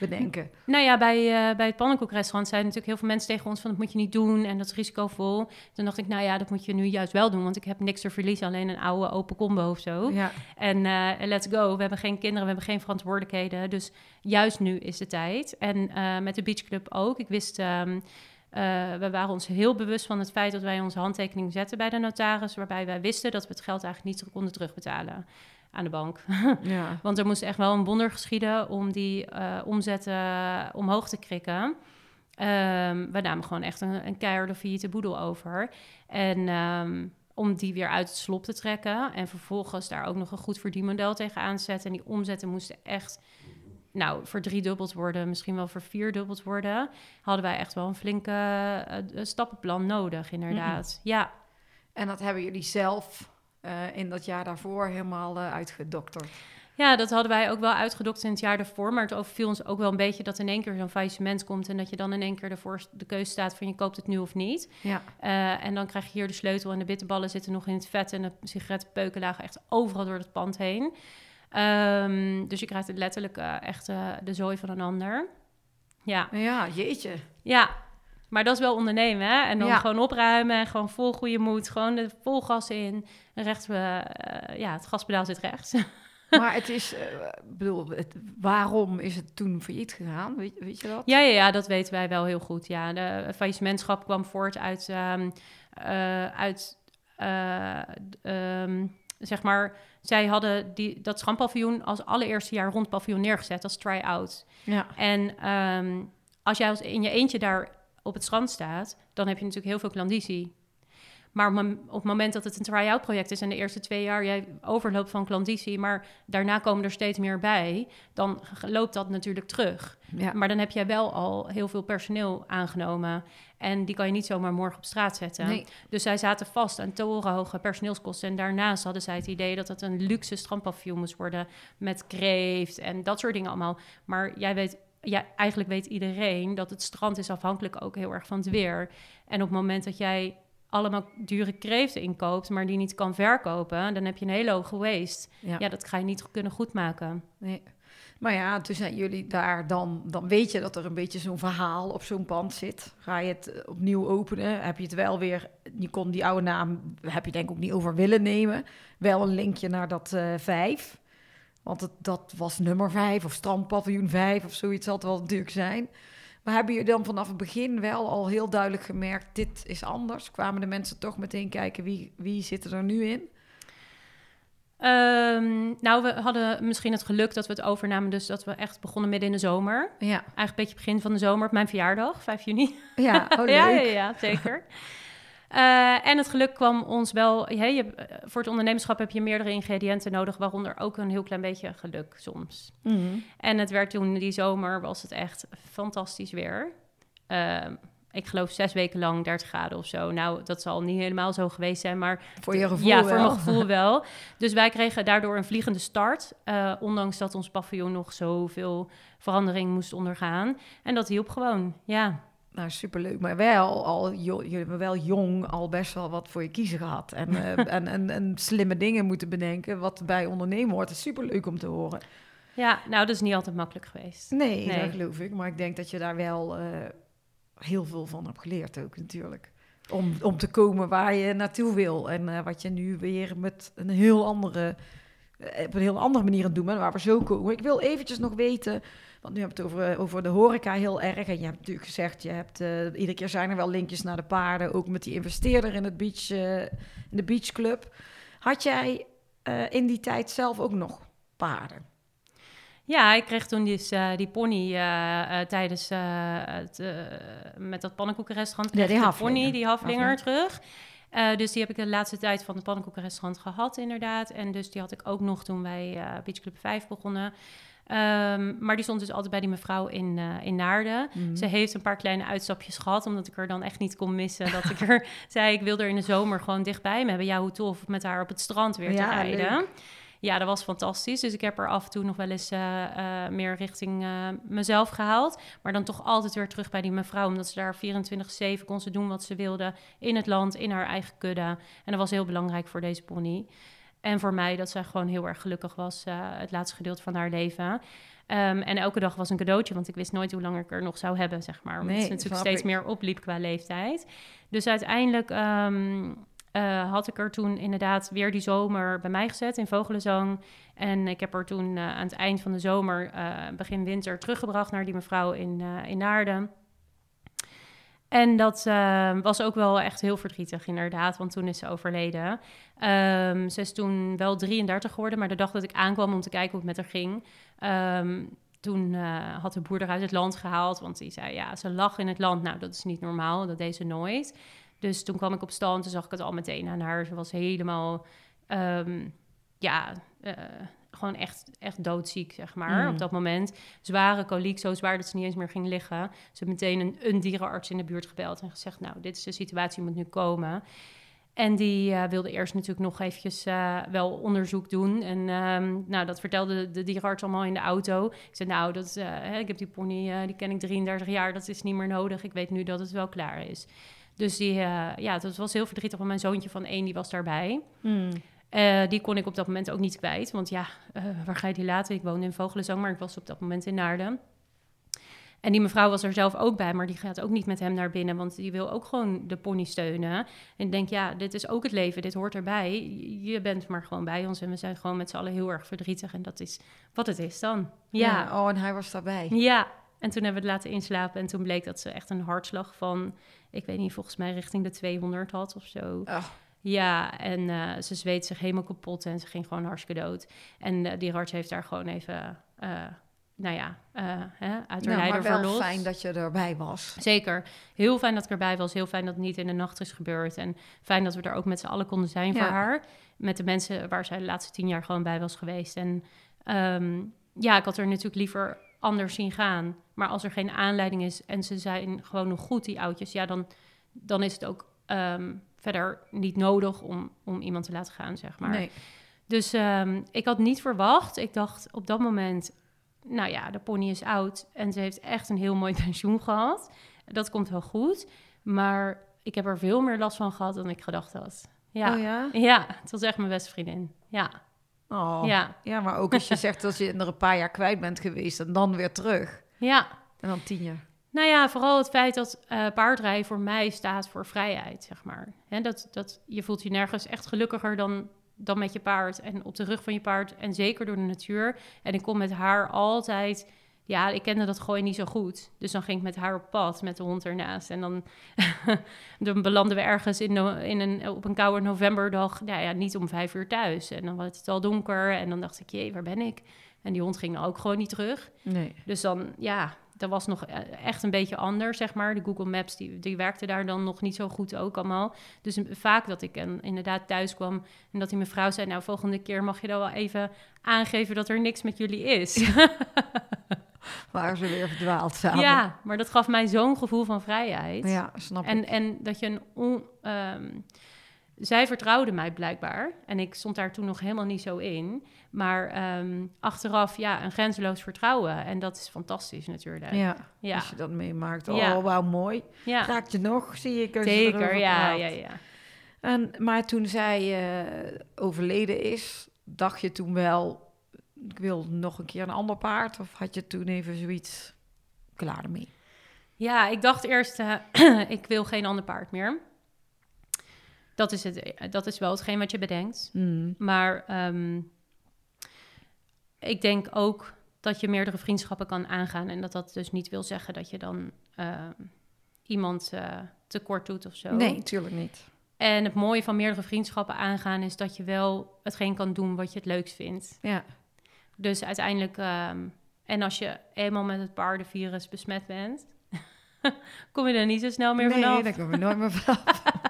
bedenken. Nou ja, bij, eh, bij het pannenkoekrestaurant zeiden natuurlijk heel veel mensen tegen ons van dat moet je niet doen en dat is risicovol. Toen dacht ik, nou ja, dat moet je nu juist wel doen, want ik heb niks te verliezen, alleen een oude open combo of zo. Ja. En eh, let's go, we hebben geen kinderen, we hebben geen verantwoordelijkheden, dus juist nu is de tijd. En eh, met de beachclub ook. Ik wist, ehm, eh, we waren ons heel bewust van het feit dat wij onze handtekening zetten bij de notaris, waarbij wij wisten dat we het geld eigenlijk niet konden terugbetalen aan de bank. ja. Want er moest echt wel een wonder geschieden om die eh, omzetten omhoog te krikken. Ehm, we namen gewoon echt een, een keiharde failliete boedel over. En ehm, om die weer uit het slop te trekken. En vervolgens daar ook nog een goed verdienmodel tegenaan te zetten. En die omzetten moesten echt nou, voor driedubbeld worden, misschien wel voor vierdubbeld worden, hadden wij echt wel een flinke eh, stappenplan nodig, inderdaad. Ja, En dat hebben jullie zelf eh, in dat jaar daarvoor helemaal eh, uitgedokterd. ja, dat hadden wij ook wel uitgedokt in het jaar daarvoor, maar het overviel ons ook wel een beetje dat in één keer zo'n faillissement komt en dat je dan in één keer ervoor de keuze staat van je koopt het nu of niet. Ja. Eh, en dan krijg je hier de sleutel en de bitterballen zitten nog in het vet en de sigarettenpeuken lagen echt overal door het pand heen. Ehm, dus je krijgt het letterlijk echt de zooi van een ander. Ja. Ja, jeetje. Ja, maar dat is wel ondernemen, hè? En dan Ja. gewoon opruimen en gewoon vol goede moed. Gewoon de vol gas in. Rechts, eh, ja, het gaspedaal zit rechts. Maar het is, eh, bedoel, het, waarom is het toen failliet gegaan? Weet, weet je dat? ja, ja, ja, dat weten wij wel heel goed. Ja, de faillissementschap kwam voort uit, ehm, eh, uit eh, ehm, zeg maar, zij hadden die, dat schampaviljoen als allereerste jaar rond paviljoen neergezet als try-out. Ja. En ehm, als jij als in je eentje daar op het strand staat, dan heb je natuurlijk heel veel klandizie. Maar op, het moment dat het een try-out project is en de eerste twee jaar jij overloopt van klandizie, maar daarna komen er steeds meer bij, dan loopt dat natuurlijk terug. Ja. Maar dan heb jij wel al heel veel personeel aangenomen. En die kan je niet zomaar morgen op straat zetten. Nee. Dus zij zaten vast aan torenhoge personeelskosten. En daarnaast hadden zij het idee dat het een luxe strandpaviljoen moest worden. Met kreeft en dat soort dingen allemaal. Maar jij weet, ja, eigenlijk weet iedereen dat het strand is afhankelijk ook heel erg van het weer. En op het moment dat jij allemaal dure kreeften inkoopt, maar die niet kan verkopen, dan heb je een hele hoge waste. Ja. Ja, dat ga je niet kunnen goedmaken. Nee. Maar ja, toen zijn jullie daar dan, dan weet je dat er een beetje zo'n verhaal op zo'n pand zit. Ga je het eh, opnieuw openen, heb je het wel weer, je kon die oude naam, heb je denk ik ook niet over willen nemen. Wel een linkje naar dat eh vijf, want het, dat was nummer vijf of strandpaviljoen vijf of zoiets zal het wel natuurlijk zijn. Maar hebben jullie dan vanaf het begin wel al heel duidelijk gemerkt, dit is anders? Kwamen de mensen toch meteen kijken, wie, wie zit er nu in? Ehm, nou, we hadden misschien het geluk dat we het overnamen, dus dat we echt begonnen midden in de zomer. Ja, Eigenlijk een beetje begin van de zomer, op mijn verjaardag, 5 juni. ja, oh, leuk. ja, ja, ja, zeker. Eh, en het geluk kwam ons wel... hè, je, eh, voor het ondernemerschap heb je meerdere ingrediënten nodig... waaronder ook een heel klein beetje geluk soms. Mhm. En het werd toen, die zomer, was het echt fantastisch weer. Ehm, ik geloof zes weken lang 30 graden of zo. Nou, dat zal niet helemaal zo geweest zijn, maar Voor je gevoel ja, voor mijn gevoel wel. Dus wij kregen daardoor een vliegende start. eh, ondanks dat ons paviljoen nog zoveel verandering moest ondergaan. En dat hielp gewoon, ja. Nou, superleuk. Maar wel al, jullie hebben wel jong al best wel wat voor je kiezen gehad. En, eh, en, en, en slimme dingen moeten bedenken. Wat bij ondernemen hoort. Is superleuk om te horen. Ja, nou, dat is niet altijd makkelijk geweest. Nee, Nee. dat geloof ik. Maar ik denk dat je daar wel eh, heel veel van hebt geleerd ook natuurlijk. Om, om te komen waar je naartoe wil. En eh, wat je nu weer met een heel andere, op een heel andere manier aan het doen bent. Waar we zo komen. Ik wil eventjes nog weten... Want nu hebben we het over, eh, over de horeca heel erg. En je hebt natuurlijk gezegd, je hebt, eh, iedere keer zijn er wel linkjes naar de paarden. Ook met die investeerder in, het beach, eh, in de beachclub. Had jij in die tijd zelf ook nog paarden? Ja, ik kreeg toen dus, die pony tijdens het, met dat pannenkoekenrestaurant. Ja, die ik de haflinger. pony, die haflinger Haflinger. terug. Dus die heb ik de laatste tijd van het pannenkoekenrestaurant gehad, inderdaad. En dus die had ik ook nog toen wij Beach Club 5 begonnen. Ehm, maar die stond dus altijd bij die mevrouw in, eh, in Naarden. Mhm. Ze heeft een paar kleine uitstapjes gehad, omdat ik er dan echt niet kon missen. Dat ik er zei, ik wil er in de zomer gewoon dichtbij me hebben. Ja, hoe tof, met haar op het strand weer te rijden. leuk. Ja, dat was fantastisch. Dus ik heb er af en toe nog wel eens eh, eh, meer richting mezelf gehaald. Maar dan toch altijd weer terug bij die mevrouw. Omdat ze daar 24-7 kon ze doen wat ze wilde. In het land, in haar eigen kudde. En dat was heel belangrijk voor deze pony. En voor mij dat zij gewoon heel erg gelukkig was. eh, het laatste gedeelte van haar leven. Ehm, en elke dag was een cadeautje. Want ik wist nooit hoe lang ik er nog zou hebben, zeg maar. Omdat Nee, ze natuurlijk steeds ik. meer opliep qua leeftijd. Dus uiteindelijk... ehm, eh, had ik er toen inderdaad weer die zomer bij mij gezet in Vogelenzang. En ik heb er toen eh, aan het eind van de zomer, begin winter, teruggebracht naar die mevrouw in, in Naarden. En dat eh, was ook wel echt heel verdrietig, inderdaad, want toen is ze overleden. Ehm, ze is toen wel 33 geworden, maar de dag dat ik aankwam om te kijken hoe het met haar ging, ehm, toen eh, had de boer er uit het land gehaald, want die zei, ja, ze lag in het land. Nou, dat is niet normaal, dat deed ze nooit. Dus toen kwam ik op stand, toen zag ik het al meteen aan haar. Ze was helemaal, ehm, ja, eh, gewoon echt, echt doodziek, zeg maar, Mm. op dat moment. Zware koliek, zo zwaar dat ze niet eens meer ging liggen. Ze heeft meteen een, een dierenarts in de buurt gebeld en gezegd, nou, dit is de situatie, moet nu komen. En die eh, wilde eerst natuurlijk nog eventjes eh, wel onderzoek doen. En ehm, nou, dat vertelde de dierenarts allemaal in de auto. Ik zei, nou, dat, hè, ik heb die pony, die ken ik 33 jaar, dat is niet meer nodig. Ik weet nu dat het wel klaar is. Dus die, ja, dat was heel verdrietig, want mijn zoontje van één, die was daarbij. Hmm. Eh, die kon ik op dat moment ook niet kwijt. Want ja, eh, waar ga je die laten? Ik woonde in Vogelenzang, maar ik was op dat moment in Naarden. En die mevrouw was er zelf ook bij, maar die gaat ook niet met hem naar binnen, want die wil ook gewoon de pony steunen. En ik denk, ja, dit is ook het leven, dit hoort erbij. Je bent maar gewoon bij ons en we zijn gewoon met z'n allen heel erg verdrietig. En dat is wat het is dan. Ja, Oh, en hij was daarbij. ja. En toen hebben we het laten inslapen en toen bleek dat ze echt een hartslag van, ik weet niet, volgens mij richting de 200 had of zo. Oh, Ja, en eh, ze zweet zich helemaal kapot en ze ging gewoon hartstikke dood. En eh, die arts heeft daar gewoon even, eh, nou ja, hè, uit haar nou, maar lijden wel fijn dat je erbij was. Zeker. Heel fijn dat ik erbij was. Heel fijn dat het niet in de nacht is gebeurd. En fijn dat we er ook met z'n allen konden zijn voor haar. Met de mensen waar zij de laatste tien jaar gewoon bij was geweest. En ehm, ja, ik had er natuurlijk liever anders zien gaan. Maar als er geen aanleiding is en ze zijn gewoon nog goed, die oudjes, ja, dan, dan is het ook ehm, verder niet nodig om, om iemand te laten gaan, zeg maar. Nee. Dus ehm, ik had niet verwacht. Ik dacht op dat moment, nou ja, de pony is oud en ze heeft echt een heel mooi pensioen gehad. Dat komt wel goed. Maar ik heb er veel meer last van gehad dan ik gedacht had. Ja, Oh ja? ja het was echt mijn beste vriendin. Ja, Oh. Ja. ja, maar ook als je zegt dat je er een paar jaar kwijt bent geweest en dan weer terug. ja. En dan tien jaar. Nou ja, vooral het feit dat eh, paardrijden voor mij staat voor vrijheid, zeg maar. Hè, dat, dat, je voelt je nergens echt gelukkiger dan, dan met je paard en op de rug van je paard. En zeker door de natuur. En ik kon met haar altijd... Ja, ik kende dat gooi niet zo goed. Dus dan ging ik met haar op pad, met de hond ernaast. En dan, dan belanden we ergens in, no- in een, op een koude novemberdag... Nou ja, niet om vijf uur thuis. En dan was het al donker. En dan dacht ik, jee, waar ben ik? En die hond ging dan ook gewoon niet terug. Nee. Dus dan, ja, dat was nog eh, echt een beetje anders, zeg maar. De Google Maps, die, die werkte daar dan nog niet zo goed ook allemaal. Dus een- vaak dat ik en, inderdaad thuis kwam en dat die mevrouw zei... nou, volgende keer mag je dan wel even aangeven dat er niks met jullie is. Waren ze weer verdwaald samen. Ja, maar dat gaf mij zo'n gevoel van vrijheid. Ja, snap En, ik. en dat je een on, ehm, zij vertrouwde mij blijkbaar. En ik stond daar toen nog helemaal niet zo in. Maar ehm, achteraf, ja, een grenzeloos vertrouwen. En dat is fantastisch natuurlijk. Ja, ja. als je dat meemaakt. Oh, Ja. wauw, mooi. ja. Raakt je nog, zie ik. Zeker, ja, ja, ja. En, maar toen zij eh, overleden is, dacht je toen wel... ik wil nog een keer een ander paard? Of had je toen even zoiets klaar ermee? Ja, ik dacht eerst, eh, ik wil geen ander paard meer. Dat is, het, dat is wel hetgeen wat je bedenkt. Hmm. Maar ehm, ik denk ook dat je meerdere vriendschappen kan aangaan. En dat dat dus niet wil zeggen dat je dan ehm, iemand eh, tekort doet of zo. Nee, natuurlijk niet. En het mooie van meerdere vriendschappen aangaan is dat je wel hetgeen kan doen wat je het leukst vindt. Ja, Dus uiteindelijk, ehm, en als je eenmaal met het paardenvirus besmet bent, kom je er niet zo snel meer nee, vanaf. daar kom je nooit meer vanaf.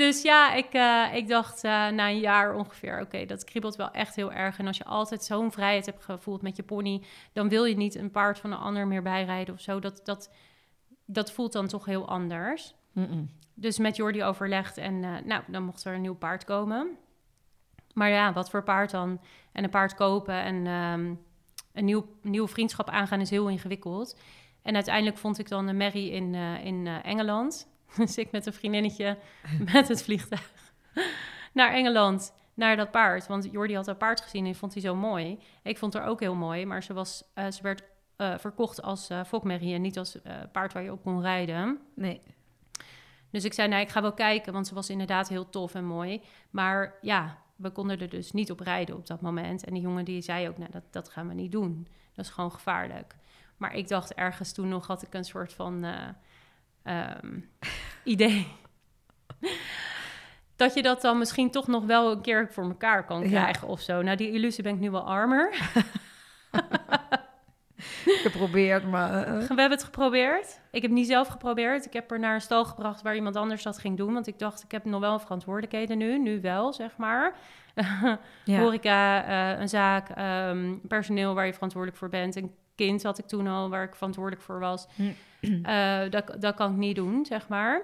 Dus ja, ik, eh, ik dacht eh, na een jaar ongeveer, oké, dat kriebelt wel echt heel erg. En als je altijd zo'n vrijheid hebt gevoeld met je pony, dan wil je niet een paard van een ander meer bijrijden of zo. Dat, dat, dat voelt dan toch heel anders. Dus met Jordi overlegd en eh, nou, dan mocht er een nieuw paard komen. Maar ja, wat voor paard dan? En een paard kopen en ehm, een nieuw, nieuwe vriendschap aangaan is heel ingewikkeld. En uiteindelijk vond ik dan een Mary in, in Engeland. Dus ik met een vriendinnetje met het vliegtuig naar Engeland, naar dat paard. Want Jordi had dat paard gezien en vond hij zo mooi. Ik vond haar ook heel mooi, maar ze, was, eh, ze werd eh, verkocht als eh fokmerrie en niet als paard waar je op kon rijden. Nee. Dus ik zei, nou, ik ga wel kijken, want ze was inderdaad heel tof en mooi. Maar ja, we konden er dus niet op rijden op dat moment. En die jongen die zei ook, nou, dat, dat gaan we niet doen. Dat is gewoon gevaarlijk. Maar ik dacht ergens toen nog, had ik een soort van eh, ehm, idee... dat je dat dan misschien toch nog wel een keer voor elkaar kan Ja. krijgen of zo. Nou, die illusie ben ik nu wel armer. geprobeerd, maar... eh, We hebben het geprobeerd. Ik heb niet zelf geprobeerd. Ik heb er naar een stal gebracht waar iemand anders dat ging doen. Want ik dacht, ik heb nog wel verantwoordelijkheden nu. Nu wel, zeg maar. ja. Horeca, eh, een zaak, ehm, personeel waar je verantwoordelijk voor bent. Een kind had ik toen al waar ik verantwoordelijk voor was. Eh, dat, dat kan ik niet doen, zeg maar.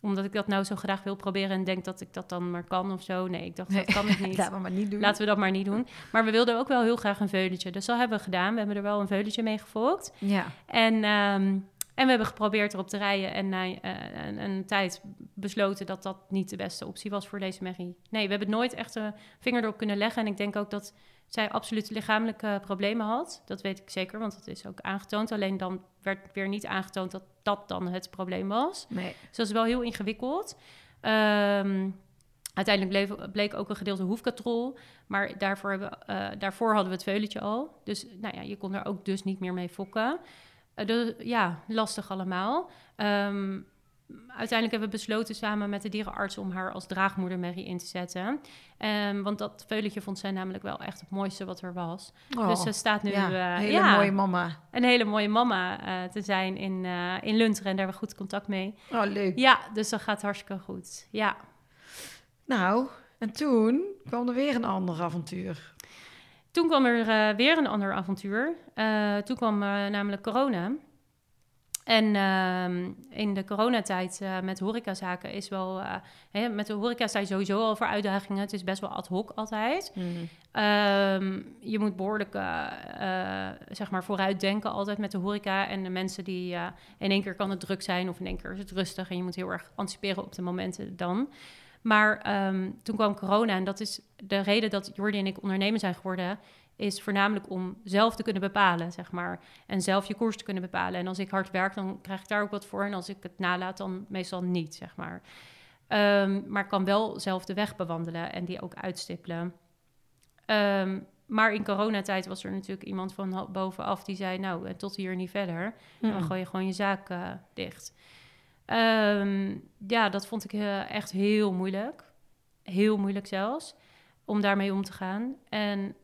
Omdat ik dat nou zo graag wil proberen en denk dat ik dat dan maar kan of zo. Nee, ik dacht, dat kan ik niet. Laten we maar niet doen. Laten we dat maar niet doen. Maar we wilden ook wel heel graag een veulentje. Dus dat hebben we gedaan. We hebben er wel een veulentje mee gevolgd. Ja. En, ehm, en we hebben geprobeerd erop te rijden. En na eh, een, een tijd besloten dat dat niet de beste optie was voor deze merrie. Nee, we hebben nooit echt een vinger erop kunnen leggen. En ik denk ook dat zij absoluut lichamelijke problemen had. Dat weet ik zeker, want dat is ook aangetoond. Alleen dan werd weer niet aangetoond dat dat dan het probleem was. Nee. Dus dat is wel heel ingewikkeld. Ehm, uiteindelijk bleef, bleek ook een gedeelte hoefkatrol. Maar daarvoor, hebben, eh, daarvoor hadden we het veulentje al. Dus nou ja, je kon er ook dus niet meer mee fokken. Eh, de, ja, lastig allemaal. Ehm, uiteindelijk hebben we besloten samen met de dierenarts om haar als draagmoedermerrie in te zetten. Ehm, want dat veulentje vond zij namelijk wel echt het mooiste wat er was. Oh, dus ze staat nu ja, eh, hele ja, mooie mama. een hele mooie mama eh, te zijn in, eh in Lunteren. En daar hebben we goed contact mee. Oh, leuk. Ja, dus dat gaat hartstikke goed. Ja. Nou, en toen kwam er weer een ander avontuur. Toen kwam er weer een ander avontuur. Toen kwam namelijk corona. En ehm, in de coronatijd eh, met horecazaken is wel... eh, hè, met de horeca sta je sowieso al voor uitdagingen. Het is best wel ad hoc altijd. Ehm, je moet behoorlijk eh, zeg maar vooruit denken altijd met de horeca. En de mensen die in één keer kan het druk zijn of in één keer is het rustig. En je moet heel erg anticiperen op de momenten dan. Maar ehm, toen kwam corona en dat is de reden dat Jordi en ik ondernemer zijn geworden... is voornamelijk om zelf te kunnen bepalen, zeg maar. En zelf je koers te kunnen bepalen. En als ik hard werk, dan krijg ik daar ook wat voor. En als ik het nalaat, dan meestal niet, zeg maar. Ehm, maar ik kan wel zelf de weg bewandelen en die ook uitstippelen. Ehm, maar in coronatijd was er natuurlijk iemand van bovenaf die zei... nou, eh, tot hier niet verder. Dan gooi je gewoon je zaak eh, dicht. Ehm, ja, dat vond ik eh, echt heel moeilijk. Heel moeilijk zelfs, om daarmee om te gaan. En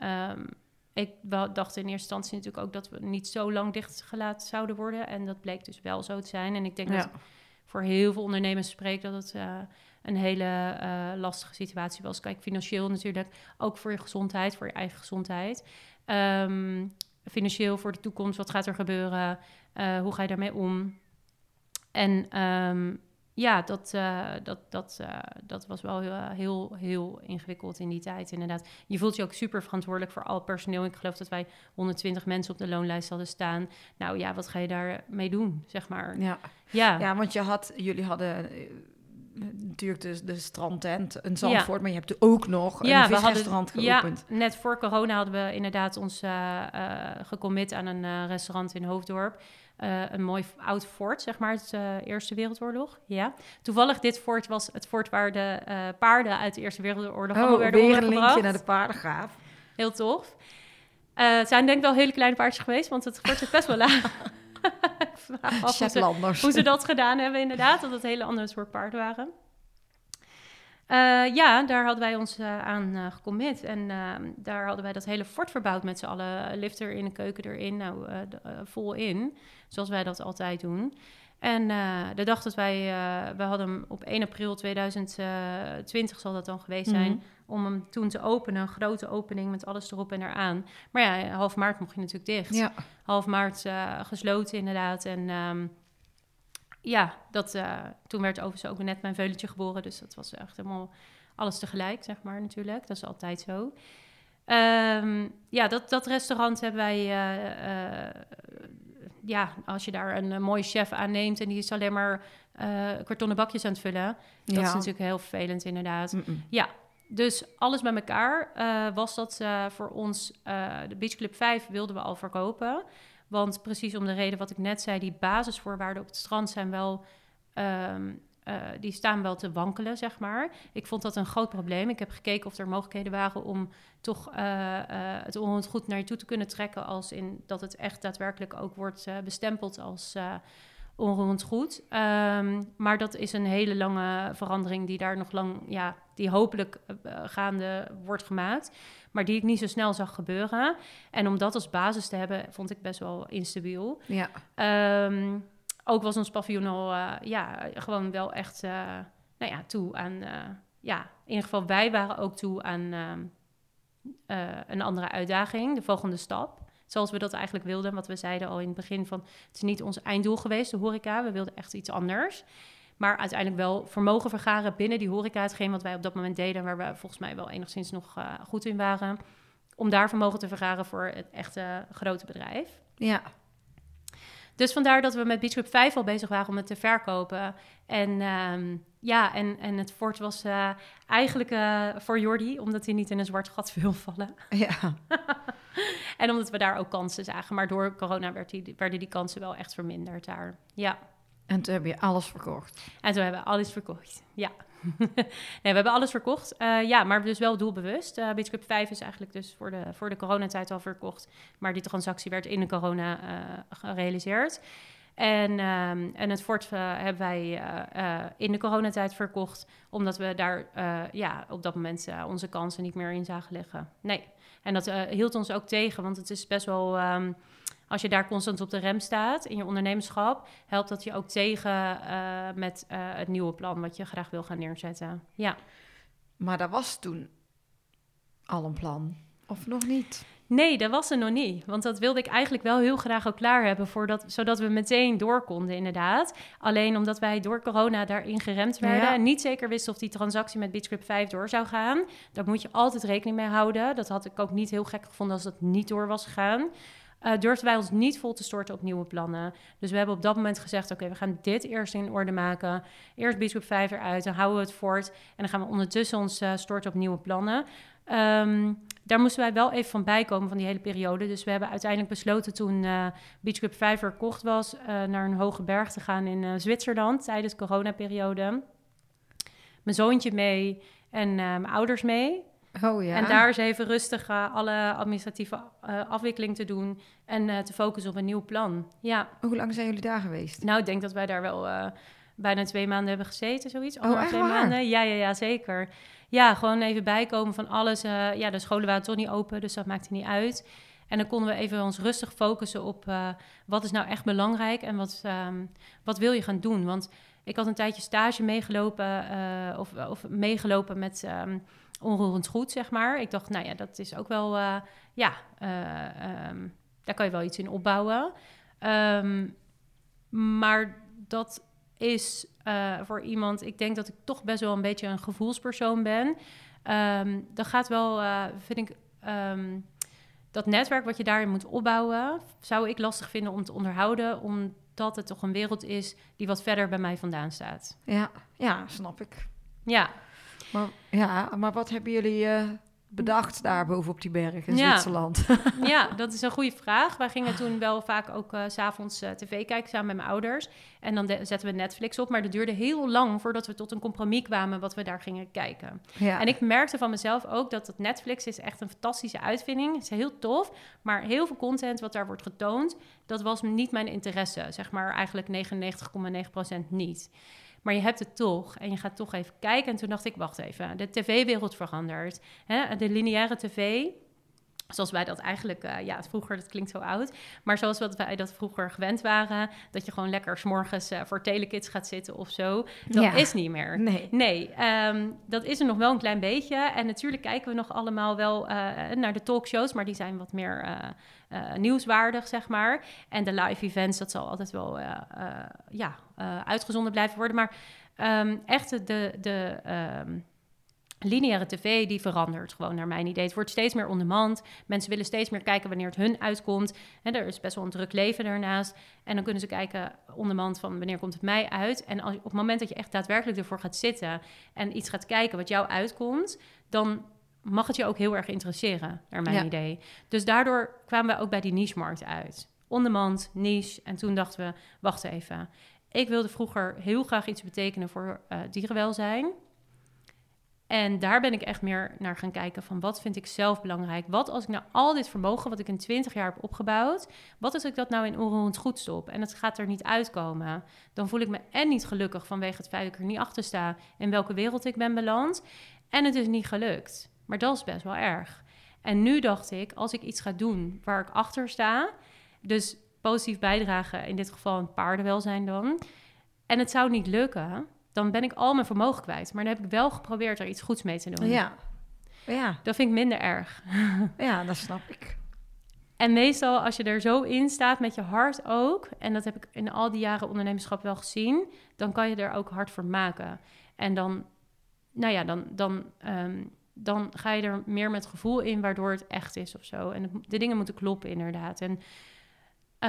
ik dacht in eerste instantie natuurlijk ook... dat we niet zo lang dichtgelaten zouden worden. En dat bleek dus wel zo te zijn. En ik denk dat voor heel veel ondernemers spreekt... dat het eh, een hele eh, lastige situatie was. Kijk, financieel natuurlijk. Ook voor je gezondheid, voor je eigen gezondheid. Ehm, financieel voor de toekomst, wat gaat er gebeuren? Eh, hoe ga je daarmee om? En ehm, ja, dat, eh, dat, dat, eh, dat was wel heel, heel, heel ingewikkeld in die tijd, inderdaad. Je voelt je ook super verantwoordelijk voor al personeel. Ik geloof dat wij 120 mensen op de loonlijst hadden staan. Nou ja, wat ga je daarmee doen, zeg maar? Ja. Ja, ja, want je had, jullie hadden eh, natuurlijk de, de strandtent, een Zandvoort, maar je hebt ook nog een visrestaurant geopend. Ja, net voor corona hadden we inderdaad ons eh eh, gecommit aan een eh, restaurant in Hoofddorp. Eh, een mooi oud fort, zeg maar, het eh, Eerste Wereldoorlog. Ja. Toevallig, dit fort was het fort waar de eh, paarden uit de Eerste Wereldoorlog allemaal Oh, werden weer een linkje naar de paardengraaf. Heel tof. Het zijn denk ik wel hele kleine paardjes geweest, want het fort is best wel laag. Hoe ze- hoe ze dat gedaan hebben, inderdaad. Dat het hele andere soort paarden waren. Eh, ja, daar hadden wij ons eh, aan eh gecommit. En eh, daar hadden wij dat hele fort verbouwd met z'n allen. Lifter in, een keuken erin, nou, vol in. Zoals wij dat altijd doen. En de dag dat wij... we hadden hem op 1 april 2020 zal dat dan geweest zijn... Mhm. om hem toen te openen. Een grote opening met alles erop en eraan. Maar ja, half maart mocht je natuurlijk dicht Ja. half maart gesloten inderdaad. En ehm, ja, dat, eh, toen werd overigens ook net mijn veulentje geboren. Dus dat was echt helemaal alles tegelijk, zeg maar natuurlijk. Dat is altijd zo. Ehm, ja, dat, dat restaurant hebben wij... eh, eh, ja, als je daar een, eh, mooie chef aanneemt... en die is alleen maar kartonnen bakjes aan het vullen... dat Ja. is natuurlijk heel vervelend inderdaad. Ja, dus alles bij elkaar was dat voor ons... de Beach Club 5 wilden we al verkopen. Want precies om de reden wat ik net zei... die basisvoorwaarden op het strand zijn wel... ehm, eh, die staan wel te wankelen, zeg maar. Ik vond dat een groot probleem. Ik heb gekeken of er mogelijkheden waren om toch eh, eh, het onroerend goed naar je toe te kunnen trekken... als in dat het echt daadwerkelijk ook wordt bestempeld als... onroerend goed. Ehm, maar dat is een hele lange verandering die daar nog lang, ja, die hopelijk eh, gaande wordt gemaakt. Maar die ik niet zo snel zag gebeuren. En om dat als basis te hebben, vond ik best wel instabiel. Ja. Ehm, ook was ons paviljoen al, eh, ja, gewoon wel echt, eh, nou ja, toe aan, ja, in ieder geval wij waren ook toe aan ehm, eh, een andere uitdaging, de volgende stap. Zoals we dat eigenlijk wilden, wat we zeiden al in het begin van, het is niet ons einddoel geweest, de horeca, we wilden echt iets anders. Maar uiteindelijk wel vermogen vergaren binnen die horeca, hetgeen wat wij op dat moment deden, waar we volgens mij wel enigszins nog eh, goed in waren, om daar vermogen te vergaren voor het echte grote bedrijf. Ja. Dus vandaar dat we met Beach Club 5 al bezig waren om het te verkopen. En ehm, ja, en, en het fort was eh, eigenlijk eh, voor Jordi, omdat hij niet in een zwart gat wil vallen. Ja. En omdat we daar ook kansen zagen. Maar door corona werd die, werden die kansen wel echt verminderd daar. Ja. En toen heb je alles verkocht. En toen hebben we alles verkocht. Ja. nee, we hebben alles verkocht. Eh, ja, maar dus wel doelbewust. Uh, Beach Club 5 is eigenlijk dus voor de, voor de coronatijd al verkocht. Maar die transactie werd in de corona eh, gerealiseerd. En, ehm, en het fort eh, hebben wij in de coronatijd verkocht. Omdat we daar ja, op dat moment onze kansen niet meer in zagen liggen. Nee. En dat hield ons ook tegen. Want het is best wel... ehm, als je daar constant op de rem staat in je ondernemerschap, helpt dat je ook tegen eh, met eh, het nieuwe plan wat je graag wil gaan neerzetten. Ja. Maar dat was toen al een plan. Of nog niet? Nee, dat was er nog niet. Want dat wilde ik eigenlijk wel heel graag ook klaar hebben, voordat, zodat we meteen door konden, inderdaad. Alleen omdat wij door corona daarin geremd werden Ja. en niet zeker wisten of die transactie met Beachclub 5 door zou gaan. Daar moet je altijd rekening mee houden. Dat had ik ook niet heel gek gevonden als dat niet door was gegaan. Eh, durfden wij ons niet vol te storten op nieuwe plannen. Dus we hebben op dat moment gezegd: oké, we gaan dit eerst in orde maken. Eerst Beachclub 5 eruit, dan houden we het voort. En dan gaan we ondertussen ons eh, storten op nieuwe plannen. Ehm, daar moesten wij wel even van bijkomen van die hele periode. Dus we hebben uiteindelijk besloten toen eh Beach Club 5 verkocht was... naar een hoge berg te gaan in Zwitserland tijdens de coronaperiode. Mijn zoontje mee en mijn ouders mee. Oh ja. En daar is even rustig eh, alle administratieve eh, afwikkeling te doen... en eh, te focussen op een nieuw plan. Ja, Hoe lang zijn jullie daar geweest? nou, ik denk dat wij daar wel bijna twee maanden hebben gezeten, zoiets. Anderhalf, echt twee waar? maanden. Ja, ja, ja, zeker. Ja, gewoon even bijkomen van alles. ja, de scholen waren toch niet open, dus dat maakte niet uit. En dan konden we even ons rustig focussen op wat is nou echt belangrijk en wat, ehm, wat wil je gaan doen. Want ik had een tijdje stage meegelopen of, of meegelopen met ehm, onroerend goed, zeg maar. Ik dacht, nou ja, dat is ook wel, eh, ja, eh, ehm, daar kan je wel iets in opbouwen. Ehm, maar dat is eh, voor iemand, ik denk dat ik toch best wel een beetje een gevoelspersoon ben. Ehm dat gaat wel, vind ik, dat netwerk wat je daarin moet opbouwen, zou ik lastig vinden om te onderhouden, omdat het toch een wereld is die wat verder bij mij vandaan staat. Ja, ja, snap ik. Ja, Maar, ja, maar wat hebben jullie eh, bedacht daar boven op die berg in Ja. Zwitserland? ja, dat is een goede vraag. Wij gingen toen wel vaak ook eh, s s'avonds eh, tv kijken samen met mijn ouders. En dan zetten we Netflix op. Maar dat duurde heel lang voordat we tot een compromis kwamen wat we daar gingen kijken. ja. En ik merkte van mezelf ook dat het Netflix is echt een fantastische uitvinding. Het is heel tof, maar heel veel content wat daar wordt getoond, dat was niet mijn interesse. Zeg maar eigenlijk 99,9% niet. Maar je hebt het toch en je gaat toch even kijken. En toen dacht ik, wacht even, de tv-wereld verandert. Hè? De lineaire tv, zoals wij dat eigenlijk, eh, ja, vroeger, dat klinkt zo oud, maar zoals wat wij dat vroeger gewend waren, dat je gewoon lekker s'morgens eh voor Telekids gaat zitten of zo, dat Ja. is niet meer. Nee. Nee, ehm, dat is er nog wel een klein beetje. En natuurlijk kijken we nog allemaal wel eh, naar de talkshows, maar die zijn wat meer nieuwswaardig, zeg maar. En de live events, dat zal altijd wel ja, uitgezonden blijven worden. Maar ehm, echt de, de ehm, lineaire tv, die verandert gewoon naar mijn idee. Het wordt steeds meer on demand. Mensen willen steeds meer kijken wanneer het hun uitkomt. En er is best wel een druk leven daarnaast. En dan kunnen ze kijken on demand van wanneer komt het mij uit. En als, op het moment dat je echt daadwerkelijk ervoor gaat zitten... en iets gaat kijken wat jou uitkomt... dan mag het je ook heel erg interesseren, naar mijn Ja. idee. Dus daardoor kwamen we ook bij die niche-markt uit. On-demand, niche. En toen dachten we, wacht even. Ik wilde vroeger heel graag iets betekenen voor eh, dierenwelzijn. En daar ben ik echt meer naar gaan kijken van wat vind ik zelf belangrijk. Wat als ik nou al dit vermogen wat ik in 20 jaar heb opgebouwd, wat als ik dat nou in onroerend goed stop en het gaat er niet uitkomen? Dan voel ik me en niet gelukkig vanwege het feit dat ik er niet achter sta in welke wereld ik ben beland. En het is niet gelukt. Maar dat is best wel erg. En nu dacht ik, als ik iets ga doen waar ik achter sta, dus positief bijdragen, in dit geval een paardenwelzijn dan, en het zou niet lukken, dan ben ik al mijn vermogen kwijt. Maar dan heb ik wel geprobeerd er iets goeds mee te doen. Ja. Ja, Dat vind ik minder erg. ja, dat snap ik. En meestal als je er zo in staat met je hart ook, en dat heb ik in al die jaren ondernemerschap wel gezien, dan kan je er ook hard voor maken. En dan, nou ja, dan, dan, ehm, dan ga je er meer met gevoel in, waardoor het echt is of zo. En de dingen moeten kloppen inderdaad. En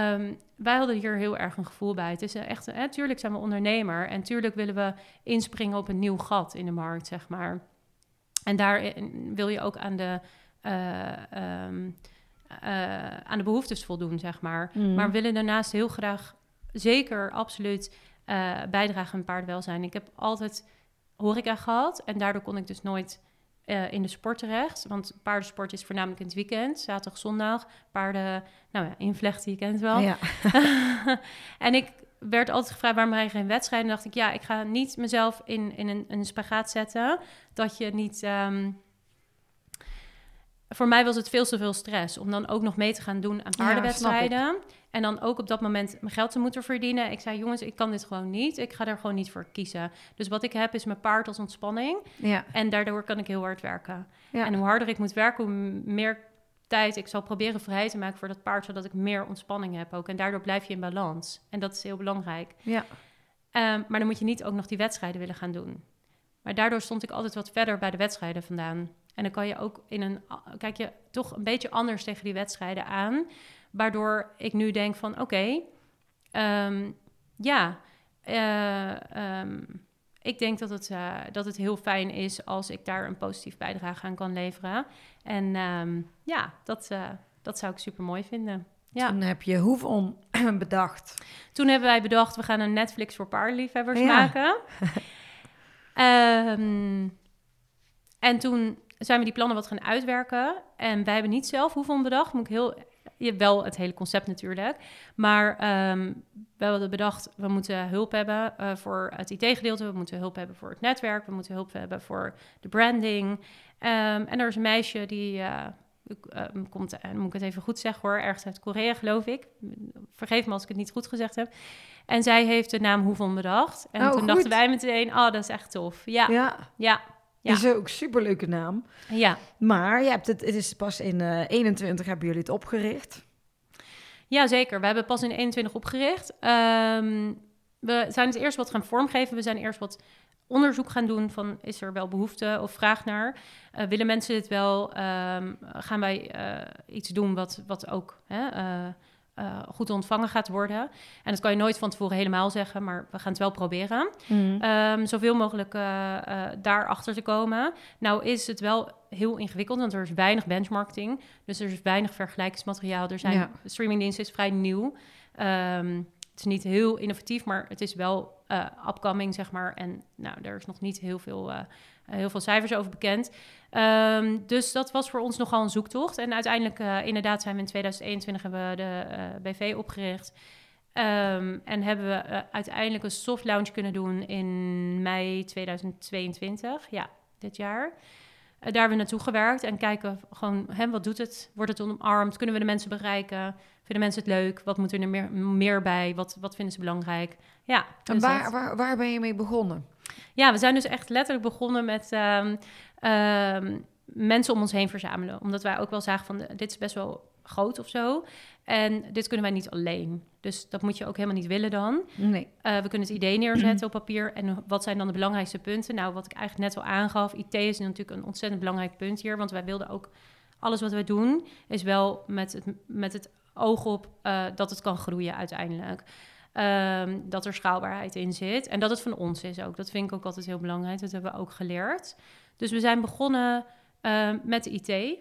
ehm, wij hadden hier heel erg een gevoel bij. Het is echt, hè, tuurlijk zijn we ondernemer en tuurlijk willen we inspringen op een nieuw gat in de markt, zeg maar. En daar wil je ook aan de, eh, ehm, eh, aan de behoeftes voldoen, zeg maar. Mm. Maar we willen daarnaast heel graag zeker absoluut eh, bijdragen aan paardenwelzijn. Ik heb altijd horeca gehad en daardoor kon ik dus nooit eh, in de sport terecht. Want paardensport is voornamelijk in het weekend, zaterdag, zondag. Paarden, nou ja, invlechten, je kent het wel. Ja. en ik werd altijd gevraagd waarom je geen wedstrijden. En dacht ik, ja, ik ga niet mezelf in, in een, een spagaat zetten. Dat je niet... ehm, voor mij was het veel te veel stress om dan ook nog mee te gaan doen aan Ja, paardenwedstrijden. en dan ook op dat moment mijn geld te moeten verdienen. Ik zei, jongens, ik kan dit gewoon niet. Ik ga er gewoon niet voor kiezen. Dus wat ik heb is mijn paard als ontspanning. Ja. En daardoor kan ik heel hard werken. Ja. En hoe harder ik moet werken, hoe meer tijd ik zal proberen vrij te maken voor dat paard, zodat ik meer ontspanning heb ook. En daardoor blijf je in balans. En dat is heel belangrijk. Ja. Ehm, maar dan moet je niet ook nog die wedstrijden willen gaan doen. Maar daardoor stond ik altijd wat verder bij de wedstrijden vandaan. En dan kan je ook in een, kijk je toch een beetje anders tegen die wedstrijden aan. Waardoor ik nu denk van oké, ehm, ja, eh, ehm, ik denk dat het, eh, dat het heel fijn is als ik daar een positief bijdrage aan kan leveren. En ehm, ja, dat, eh, dat zou ik super mooi vinden. Ja. Toen heb je Hoefon bedacht. Toen hebben wij bedacht, we gaan een Netflix voor paardenliefhebbers Ja. maken. En toen zijn we die plannen wat gaan uitwerken. En wij hebben niet zelf hoeveel bedacht. Moet ik heel, je hebt wel het hele concept natuurlijk. Maar ehm we hadden bedacht, we moeten hulp hebben eh, voor het IT-gedeelte. We moeten hulp hebben voor het netwerk. We moeten hulp hebben voor de branding. Ehm, en er is een meisje die... eh, ehm, komt, en moet ik het even goed zeggen hoor, ergens uit Korea geloof ik. Vergeef me als ik het niet goed gezegd heb. En zij heeft de naam Hoevon bedacht. En Oh, toen goed. dachten wij meteen, oh, dat is echt tof. Ja, ja, Ja. Ja. Is ook een superleuke naam. ja. Maar je hebt het, het is pas in eh 21 hebben jullie het opgericht. Ja, zeker. We hebben pas in 21 opgericht. Ehm, we zijn het eerst wat gaan vormgeven. We zijn eerst wat onderzoek gaan doen van is er wel behoefte of vraag naar. Eh, willen mensen dit wel? Ehm, gaan wij eh, iets doen wat, wat ook hè, eh, goed ontvangen gaat worden? En dat kan je nooit van tevoren helemaal zeggen, maar we gaan het wel proberen. Ehm, zoveel mogelijk eh eh daarachter te komen. Nou is het wel heel ingewikkeld, want er is weinig benchmarking. Dus er is weinig vergelijkingsmateriaal. Er zijn, Ja. De streamingdienst is vrij nieuw. Ehm, het is niet heel innovatief, maar het is wel eh upcoming, zeg maar. En nou, er is nog niet heel veel, eh, heel veel cijfers over bekend. Ehm, dus dat was voor ons nogal een zoektocht. En uiteindelijk, eh, inderdaad, zijn we in 2021 hebben we de BV opgericht. Ehm, en hebben we uiteindelijk een soft launch kunnen doen in mei 2022. Ja, dit jaar. Daar hebben we naartoe gewerkt en kijken gewoon, hè, wat doet het? Wordt het omarmd? Kunnen we de mensen bereiken? Vinden mensen het leuk? Wat moet er meer, meer bij? Wat, wat vinden ze belangrijk? Ja, En dus waar, dat. waar, waar ben je mee begonnen? ja, we zijn dus echt letterlijk begonnen met ehm, ehm, mensen om ons heen verzamelen. Omdat wij ook wel zagen van, eh, dit is best wel groot of zo. En dit kunnen wij niet alleen. Dus dat moet je ook helemaal niet willen dan. Nee. Eh, we kunnen het idee neerzetten op papier. En wat zijn dan de belangrijkste punten? Nou, wat ik eigenlijk net al aangaf, IT is natuurlijk een ontzettend belangrijk punt hier. Want wij wilden ook, alles wat wij doen, is wel met het, met het oog op eh, dat het kan groeien uiteindelijk. Ehm, dat er schaalbaarheid in zit. En dat het van ons is ook. Dat vind ik ook altijd heel belangrijk. Dat hebben we ook geleerd. Dus we zijn begonnen eh, met de IT.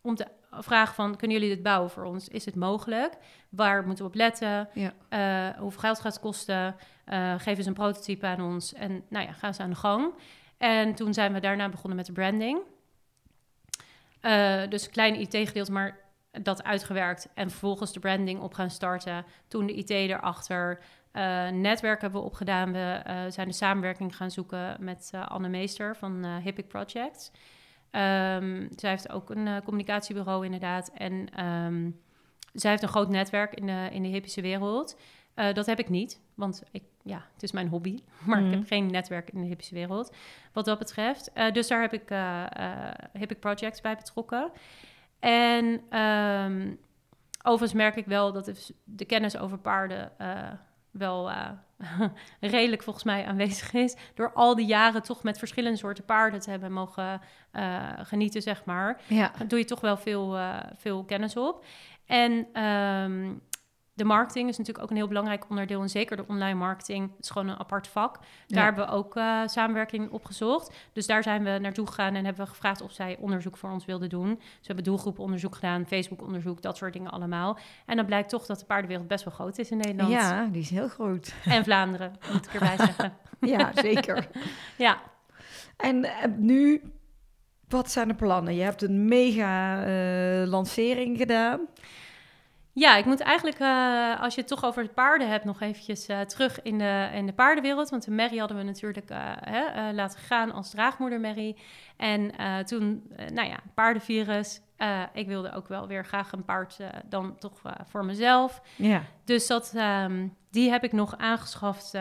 Om te vragen van, kunnen jullie dit bouwen voor ons? Is het mogelijk? Waar moeten we op letten? Ja. Eh, hoeveel geld gaat het kosten? Eh, geef eens een prototype aan ons. En nou ja, ga eens aan de gang. En toen zijn we daarna begonnen met de branding. Dus een klein IT-gedeelte, maar dat uitgewerkt. En vervolgens de branding op gaan starten. Toen de IT erachter. Eh, netwerk hebben we opgedaan. We eh, zijn de samenwerking gaan zoeken met eh, Anne Meester van Hippic Projects. Ehm, zij heeft ook een communicatiebureau inderdaad. En ehm, zij heeft een groot netwerk in de, in de hippische wereld. Dat heb ik niet, want ik, ja, het is mijn hobby. Maar ik Mhm. heb geen netwerk in de hippische wereld, wat dat betreft. Dus daar heb ik Hippic Projects bij betrokken. En ehm, overigens merk ik wel dat de, kennis over paarden eh, wel eh, redelijk volgens mij aanwezig is. Door al die jaren toch met verschillende soorten paarden te hebben mogen eh, genieten, zeg maar Ja. doe je toch wel veel, veel kennis op. En ehm, de marketing is natuurlijk ook een heel belangrijk onderdeel. En zeker de online marketing. Het is gewoon een apart vak. Daar Ja. hebben we ook eh, samenwerking opgezocht. Dus daar zijn we naartoe gegaan en hebben we gevraagd of zij onderzoek voor ons wilden doen. Dus we hebben doelgroeponderzoek gedaan, Facebook-onderzoek, dat soort dingen allemaal. En dan blijkt toch dat de paardenwereld best wel groot is in Nederland. ja, die is heel groot. En Vlaanderen, moet ik erbij zeggen. Ja, zeker. Ja. En eh, nu, wat zijn de plannen? Je hebt een mega eh, lancering gedaan. Ja, ik moet eigenlijk, eh, als je het toch over de paarden hebt, nog eventjes eh, terug in de, in de paardenwereld. Want de Mary hadden we natuurlijk eh, hè, laten gaan als draagmoeder Mary. En toen, nou ja, paardenvirus. Ik wilde ook wel weer graag een paard dan toch voor mezelf. Ja. Dus dat, ehm, die heb ik nog aangeschaft,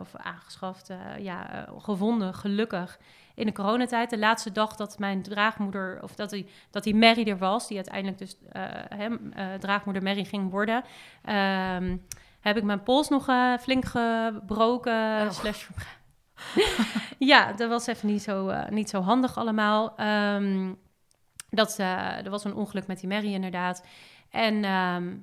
of aangeschaft, ja, gevonden, gelukkig, in de coronatijd. De laatste dag dat mijn draagmoeder, of dat die, dat die Mary er was, die uiteindelijk dus eh, hem, eh, draagmoeder Mary ging worden, ehm, heb ik mijn pols nog eh, flink gebroken. Oh. slash ja, dat was even niet zo, eh, niet zo handig allemaal. Ehm, dat, eh, er was een ongeluk met die Mary inderdaad. En ehm,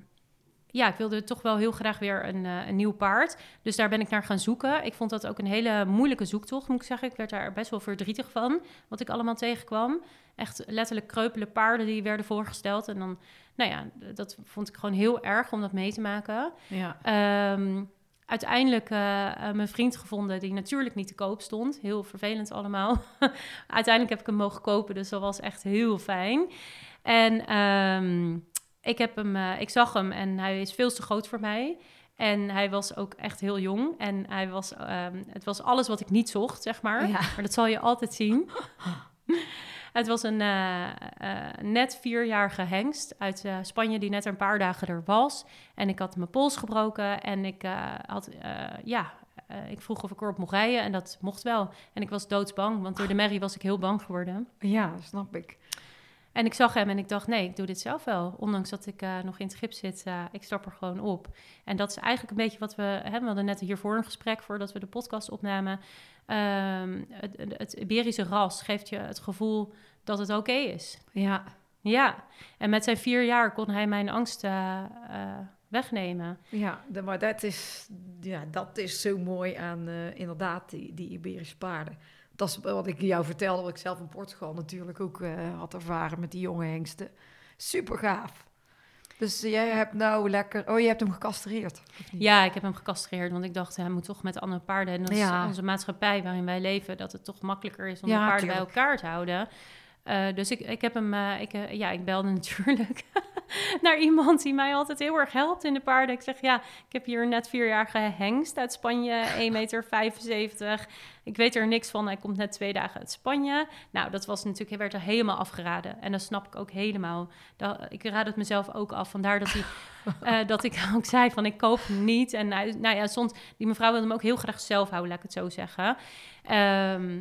ja, ik wilde toch wel heel graag weer een, eh, een nieuw paard. Dus daar ben ik naar gaan zoeken. Ik vond dat ook een hele moeilijke zoektocht, moet ik zeggen. Ik werd daar best wel verdrietig van, wat ik allemaal tegenkwam. Echt letterlijk kreupele paarden die werden voorgesteld. En dan, nou ja, dat vond ik gewoon heel erg om dat mee te maken. Ja. Ehm, uiteindelijk eh, mijn vriend gevonden die natuurlijk niet te koop stond. Heel vervelend allemaal. uiteindelijk heb ik hem mogen kopen, dus dat was echt heel fijn. En ehm, ik, heb hem, eh, ik zag hem en hij is veel te groot voor mij. En hij was ook echt heel jong. En hij was, ehm, het was alles wat ik niet zocht, zeg maar. Ja. Maar dat zal je altijd zien. Het was een eh, eh, net vierjarige hengst uit Spanje die net een paar dagen er was. En ik had mijn pols gebroken en ik had, ja, ik vroeg of ik erop mocht rijden en dat mocht wel. En ik was doodsbang, want door de merrie was ik heel bang geworden. ja, snap ik. En ik zag hem en ik dacht, nee, ik doe dit zelf wel. Ondanks dat ik eh, nog in het gips zit, eh, ik stap er gewoon op. En dat is eigenlijk een beetje wat we... Hè, we hadden net hiervoor een gesprek voordat we de podcast opnamen. Ehm, het, het Iberische ras geeft je het gevoel dat het oké is. Ja. Ja, en met zijn vier jaar kon hij mijn angst eh, wegnemen. Ja, de- maar dat is, ja, dat is zo mooi aan inderdaad die, die Iberische paarden. Dat is wat ik jou vertelde, wat ik zelf in Portugal natuurlijk ook eh, had ervaren met die jonge hengsten. Super gaaf. Dus jij hebt nou lekker... Oh, je hebt hem gecastreerd. Ja, ik heb hem gecastreerd, want ik dacht, hij moet toch met andere paarden. En dat Ja. is onze maatschappij waarin wij leven, dat het toch makkelijker is om Ja, de paarden bij elkaar te houden. Eh, dus ik, ik heb hem, eh, ik, ja, ik belde natuurlijk naar iemand die mij altijd heel erg helpt in de paarden. Ik zeg, ja, ik heb hier net vierjarige hengst uit Spanje, 1,75 meter. Ik weet er niks van, hij komt net twee dagen uit Spanje. Nou, dat was natuurlijk, hij werd er helemaal afgeraden. En dat snap ik ook helemaal. Dat, ik raad het mezelf ook af. Vandaar dat, hij, eh, dat ik ook zei van, ik koop hem niet. En nou ja, soms, die mevrouw wilde hem ook heel graag zelf houden, laat ik het zo zeggen. Ehm,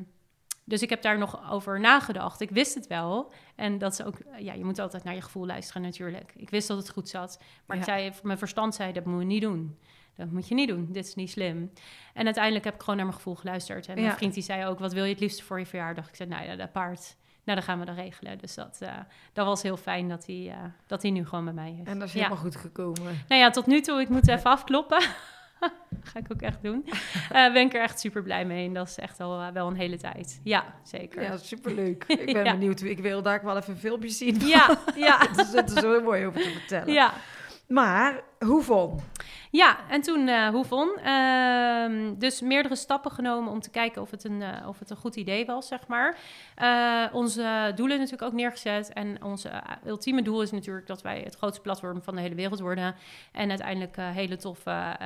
dus ik heb daar nog over nagedacht. Ik wist het wel. En dat is ook, ja, je moet altijd naar je gevoel luisteren natuurlijk. Ik wist dat het goed zat. Maar ik zei, mijn verstand zei, dat moet je niet doen. Dat moet je niet doen. Dit is niet slim. En uiteindelijk heb ik gewoon naar mijn gevoel geluisterd. En mijn Ja. vriend die zei ook, wat wil je het liefst voor je verjaardag? Ik zei, nou ja, dat paard. Nou, dan gaan we dat regelen. Dus dat, eh, dat was heel fijn dat hij, eh, dat hij nu gewoon bij mij is. En dat is ja. helemaal goed gekomen. Nou ja, tot nu toe, ik moet even afkloppen. Ga ik ook echt doen. Eh, ben ik er echt super blij mee. En dat is echt al eh, wel een hele tijd. Ja, zeker. Ja, superleuk. Ik ben Ja. benieuwd. Ik wil daar wel even een filmpje zien. Ja, ja, zit er zo mooi over te vertellen. ja. Maar, Hoevon? Ja, en toen Hoevon. Ehm, dus meerdere stappen genomen om te kijken of het een, eh, of het een goed idee was, zeg maar. Eh, onze doelen natuurlijk ook neergezet. En onze eh, ultieme doel is natuurlijk dat wij het grootste platform van de hele wereld worden. En uiteindelijk hele toffe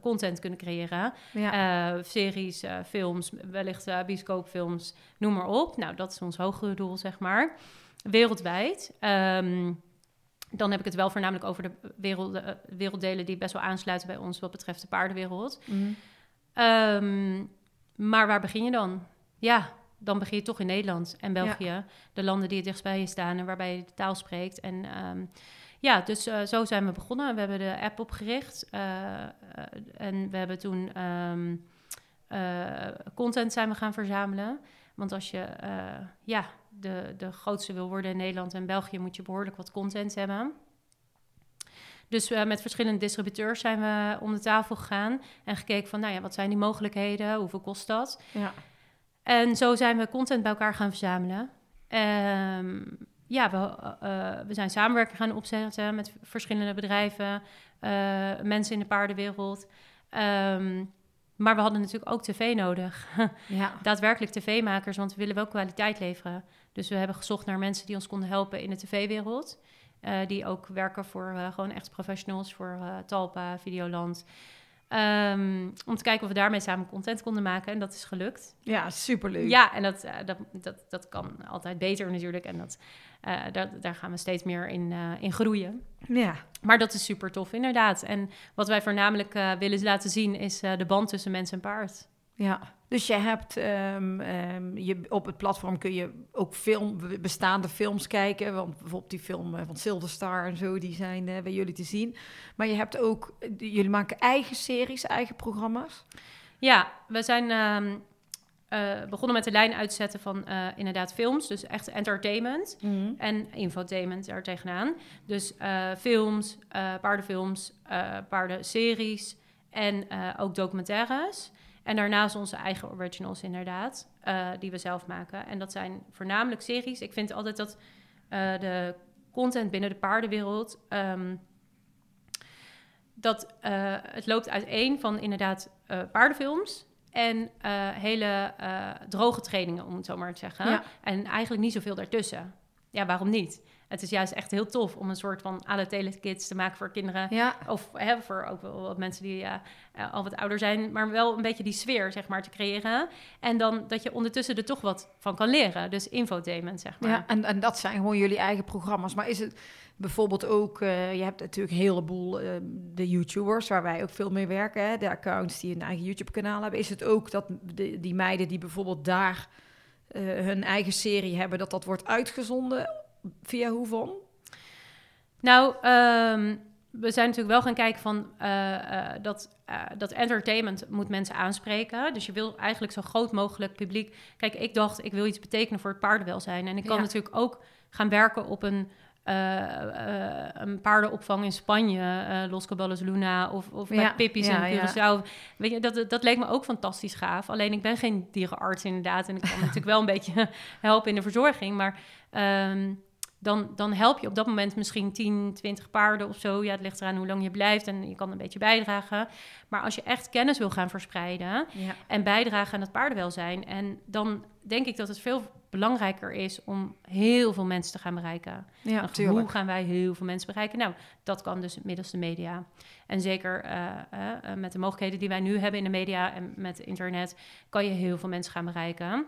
content kunnen creëren. Ja. Series, films, wellicht bioscoopfilms, noem maar op. Nou, dat is ons hogere doel, zeg maar. Wereldwijd. Ehm, dan heb ik het wel voornamelijk over de werelden, eh, werelddelen die best wel aansluiten bij ons wat betreft de paardenwereld. Mhm. Ehm, maar waar begin je dan? Ja, dan begin je toch in Nederland en België. De landen die het dichtst bij je staan en waarbij je de taal spreekt. En ehm, ja, dus eh, zo zijn we begonnen. We hebben de app opgericht. eh, en we hebben toen ehm, eh, content zijn we gaan verzamelen. Want als je ja, de, de grootste wil worden in Nederland en België, moet je behoorlijk wat content hebben. Dus eh, met verschillende distributeurs zijn we om de tafel gegaan en gekeken van, nou ja, wat zijn die mogelijkheden? Hoeveel kost dat? Ja. En zo zijn we content bij elkaar gaan verzamelen. Ehm, ja, we, eh, eh, we zijn samenwerking gaan opzetten met verschillende bedrijven, mensen in de paardenwereld. Ehm, maar we hadden natuurlijk ook tv nodig. Ja. Daadwerkelijk tv-makers, want we willen wel kwaliteit leveren. Dus we hebben gezocht naar mensen die ons konden helpen in de tv-wereld. Eh, die ook werken voor eh, gewoon echt professionals, voor eh, Talpa, Videoland. Ehm, om te kijken of we daarmee samen content konden maken. En dat is gelukt. ja, superleuk. Ja, en dat, dat, dat, dat kan altijd beter natuurlijk. En dat, daar, daar gaan we steeds meer in, in groeien. Ja. Maar dat is super tof, inderdaad. En wat wij voornamelijk willen laten zien is de band tussen mens en paard. Ja, dus je hebt ehm, ehm, je, op het platform kun je ook film, bestaande films kijken. Want bijvoorbeeld die film eh, van Silverstar en zo, die zijn eh, bij jullie te zien. Maar je hebt ook, eh, jullie maken eigen series, eigen programma's. Ja, we zijn ehm, eh, begonnen met de lijn uitzetten van inderdaad films. Dus echt entertainment. En infotainment daar tegenaan. Dus films, paardenfilms, paardenseries en ook documentaires. En daarnaast onze eigen originals inderdaad, eh, die we zelf maken. En dat zijn voornamelijk series. Ik vind altijd dat eh, de content binnen de paardenwereld... ehm, dat eh, het loopt uiteen van inderdaad paardenfilms... En hele droge trainingen, om het zo maar te zeggen. Ja. En eigenlijk niet zoveel daartussen. Ja, waarom niet? Het is juist echt heel tof om een soort van la telekids te maken voor kinderen. Ja, Of hè, voor ook wel wat mensen die eh, al wat ouder zijn, maar wel een beetje die sfeer, zeg maar, te creëren. En dan dat je ondertussen er toch wat van kan leren. Dus infotainment, zeg maar. ja en, en dat zijn gewoon jullie eigen programma's. Maar is het bijvoorbeeld ook, eh, je hebt natuurlijk een heleboel eh, de YouTubers waar wij ook veel mee werken, hè, de accounts die een eigen YouTube-kanaal hebben. Is het ook dat de, die meiden die bijvoorbeeld daar hun eigen serie hebben, dat dat wordt uitgezonden via Hoevon? Nou, ehm, we zijn natuurlijk wel gaan kijken van eh, eh, dat, eh, dat entertainment moet mensen aanspreken. Dus je wil eigenlijk zo groot mogelijk publiek. Kijk, ik dacht, ik wil iets betekenen voor het paardenwelzijn. En ik kan Ja. natuurlijk ook gaan werken op een, een paardenopvang in Spanje, Los Caballos Luna of, of bij Pippi's ja, in. Curaçao. Weet je, dat, dat leek me ook fantastisch gaaf. Alleen ik ben geen dierenarts inderdaad. En ik kan natuurlijk wel een beetje helpen in de verzorging. Maar ehm, dan, dan help je op dat moment misschien 10, 20 paarden of zo. Ja, het ligt eraan hoe lang je blijft en je kan een beetje bijdragen. Maar als je echt kennis wil gaan verspreiden Ja. en bijdragen aan het paardenwelzijn... en dan denk ik dat het veel belangrijker is om heel veel mensen te gaan bereiken. Ja. Hoe gaan wij heel veel mensen bereiken? Nou, dat kan dus middels de media. En zeker eh, eh, eh, met de mogelijkheden die wij nu hebben in de media en met internet, kan je heel veel mensen gaan bereiken.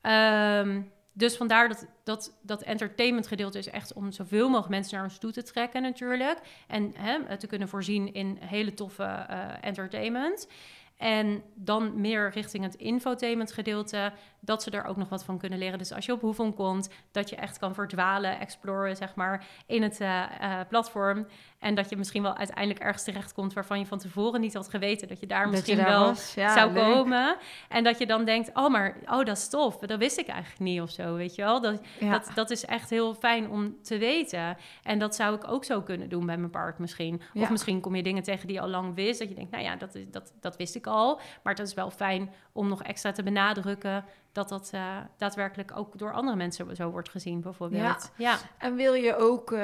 Ehm, dus vandaar dat, dat dat entertainment gedeelte is echt om zoveel mogelijk mensen naar ons toe te trekken natuurlijk. En hè, te kunnen voorzien in hele toffe eh, entertainment. En dan meer richting het infotainment gedeelte, dat ze er ook nog wat van kunnen leren. Dus als je op Hoevon komt, dat je echt kan verdwalen, exploren, zeg maar, in het eh, eh, platform. En dat je misschien wel uiteindelijk ergens terechtkomt waarvan je van tevoren niet had geweten dat je daar Dat je misschien daar wel. Ja, zou leuk. komen. En dat je dan denkt, oh, maar oh, dat is tof. Dat wist ik eigenlijk niet of zo, weet je wel. Dat, Ja. dat, dat is echt heel fijn om te weten. En dat zou ik ook zo kunnen doen bij mijn paard misschien. Of misschien kom je dingen tegen die je al lang wist. Dat je denkt, nou ja, dat, dat, dat wist ik al. Maar het is wel fijn om nog extra te benadrukken... dat dat eh, daadwerkelijk ook door andere mensen zo wordt gezien, bijvoorbeeld. Ja. En wil je ook eh,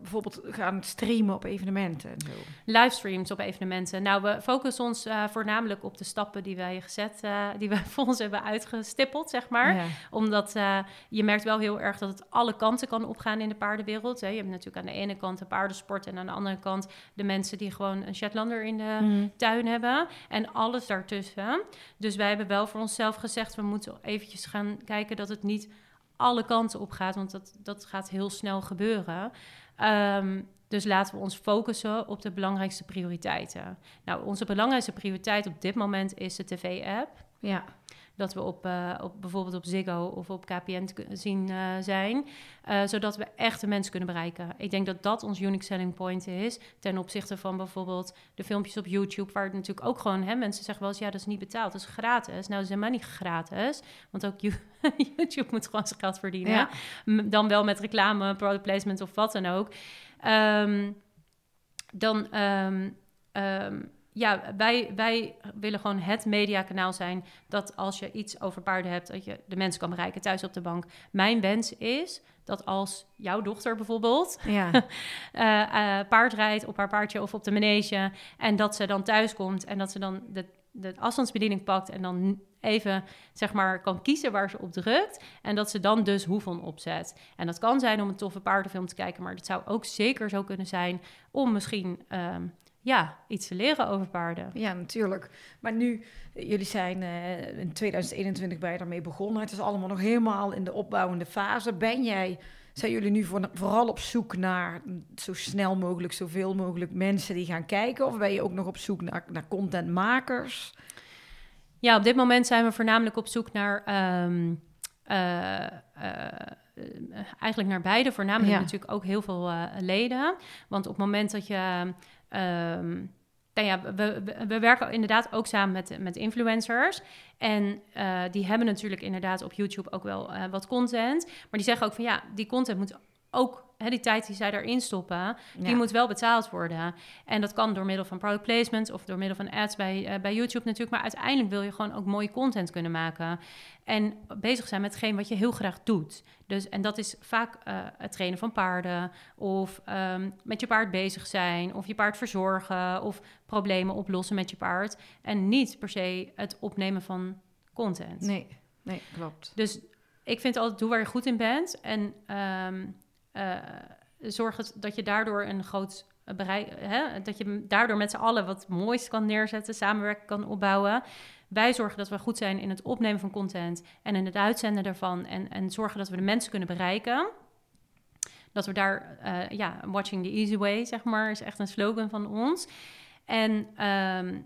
bijvoorbeeld gaan streamen op evenementen en zo? livestreams op evenementen. Nou, we focussen ons eh, voornamelijk op de stappen die wij gezet, die we voor ons hebben uitgestippeld, zeg maar. Ja. Omdat je merkt wel heel erg dat het alle kanten kan opgaan in de paardenwereld. Hè. Je hebt natuurlijk aan de ene kant de paardensport en aan de andere kant de mensen die gewoon een Shetlander in de Mhm. tuin hebben en alles daartussen. Dus wij hebben wel voor onszelf gezegd, we moeten eventjes gaan kijken dat het niet alle kanten op gaat, want dat, dat gaat heel snel gebeuren. Ehm, dus laten we ons focussen op de belangrijkste prioriteiten. Nou, onze belangrijkste prioriteit op dit moment is de tv-app. Ja. Dat we op, eh, op bijvoorbeeld op Ziggo of op KPN te zien eh, zijn. eh, zodat we echt de mensen kunnen bereiken. Ik denk dat dat ons unique selling point is. Ten opzichte van bijvoorbeeld de filmpjes op YouTube. Waar het natuurlijk ook gewoon... Hè, mensen zeggen wel eens, ja, dat is niet betaald. Dat is gratis. Nou, dat is helemaal niet gratis. Want ook You- YouTube moet gewoon zijn geld verdienen. Ja. Dan wel met reclame, product placement of wat dan ook. Ehm, dan... ehm, ja, wij, wij willen gewoon het mediakanaal zijn dat als je iets over paarden hebt, dat je de mensen kan bereiken thuis op de bank. Mijn wens is dat als jouw dochter bijvoorbeeld Ja. eh, eh, paard rijdt op haar paardje of op de manege en dat ze dan thuis komt en dat ze dan de, de afstandsbediening pakt en dan even zeg maar kan kiezen waar ze op drukt en dat ze dan dus hoeven opzet. En dat kan zijn om een toffe paardenfilm te kijken, maar het zou ook zeker zo kunnen zijn om misschien ehm, ja, iets te leren over paarden. Ja, natuurlijk. Maar nu, jullie zijn eh, in 2021 bij daarmee begonnen. Het is allemaal nog helemaal in de opbouwende fase. Ben jij, zijn jullie nu voor, vooral op zoek naar zo snel mogelijk, zoveel mogelijk mensen die gaan kijken? Of ben je ook nog op zoek naar, naar contentmakers? Ja, op dit moment zijn we voornamelijk op zoek naar. ehm, eh, eh, eigenlijk naar beide. Voornamelijk Ja. natuurlijk ook heel veel leden. Want op het moment dat je. Ehm, nou ja, we, we, we werken inderdaad ook samen met, met influencers. En eh, die hebben natuurlijk inderdaad op YouTube ook wel eh, wat content. Maar die zeggen ook van ja, die content moet ook, hè, die tijd die zij daarin stoppen, die moet wel betaald worden. En dat kan door middel van product placement of door middel van ads bij, eh, bij YouTube natuurlijk. Maar uiteindelijk wil je gewoon ook mooie content kunnen maken. En bezig zijn met hetgeen wat je heel graag doet. Dus, en dat is vaak eh, het trainen van paarden. Of ehm, met je paard bezig zijn. Of je paard verzorgen. Of problemen oplossen met je paard. En niet per se het opnemen van content. Nee, nee, klopt. Dus ik vind altijd, doe waar je goed in bent. En ehm, eh, zorg dat je daardoor een groot bereik... Hè, dat je daardoor met z'n allen wat moois kan neerzetten. Samenwerken kan opbouwen. Wij zorgen dat we goed zijn in het opnemen van content... en in het uitzenden daarvan. En, en zorgen dat we de mensen kunnen bereiken. Dat we daar... eh, ja, watching the easy way, zeg maar... is echt een slogan van ons. En ehm,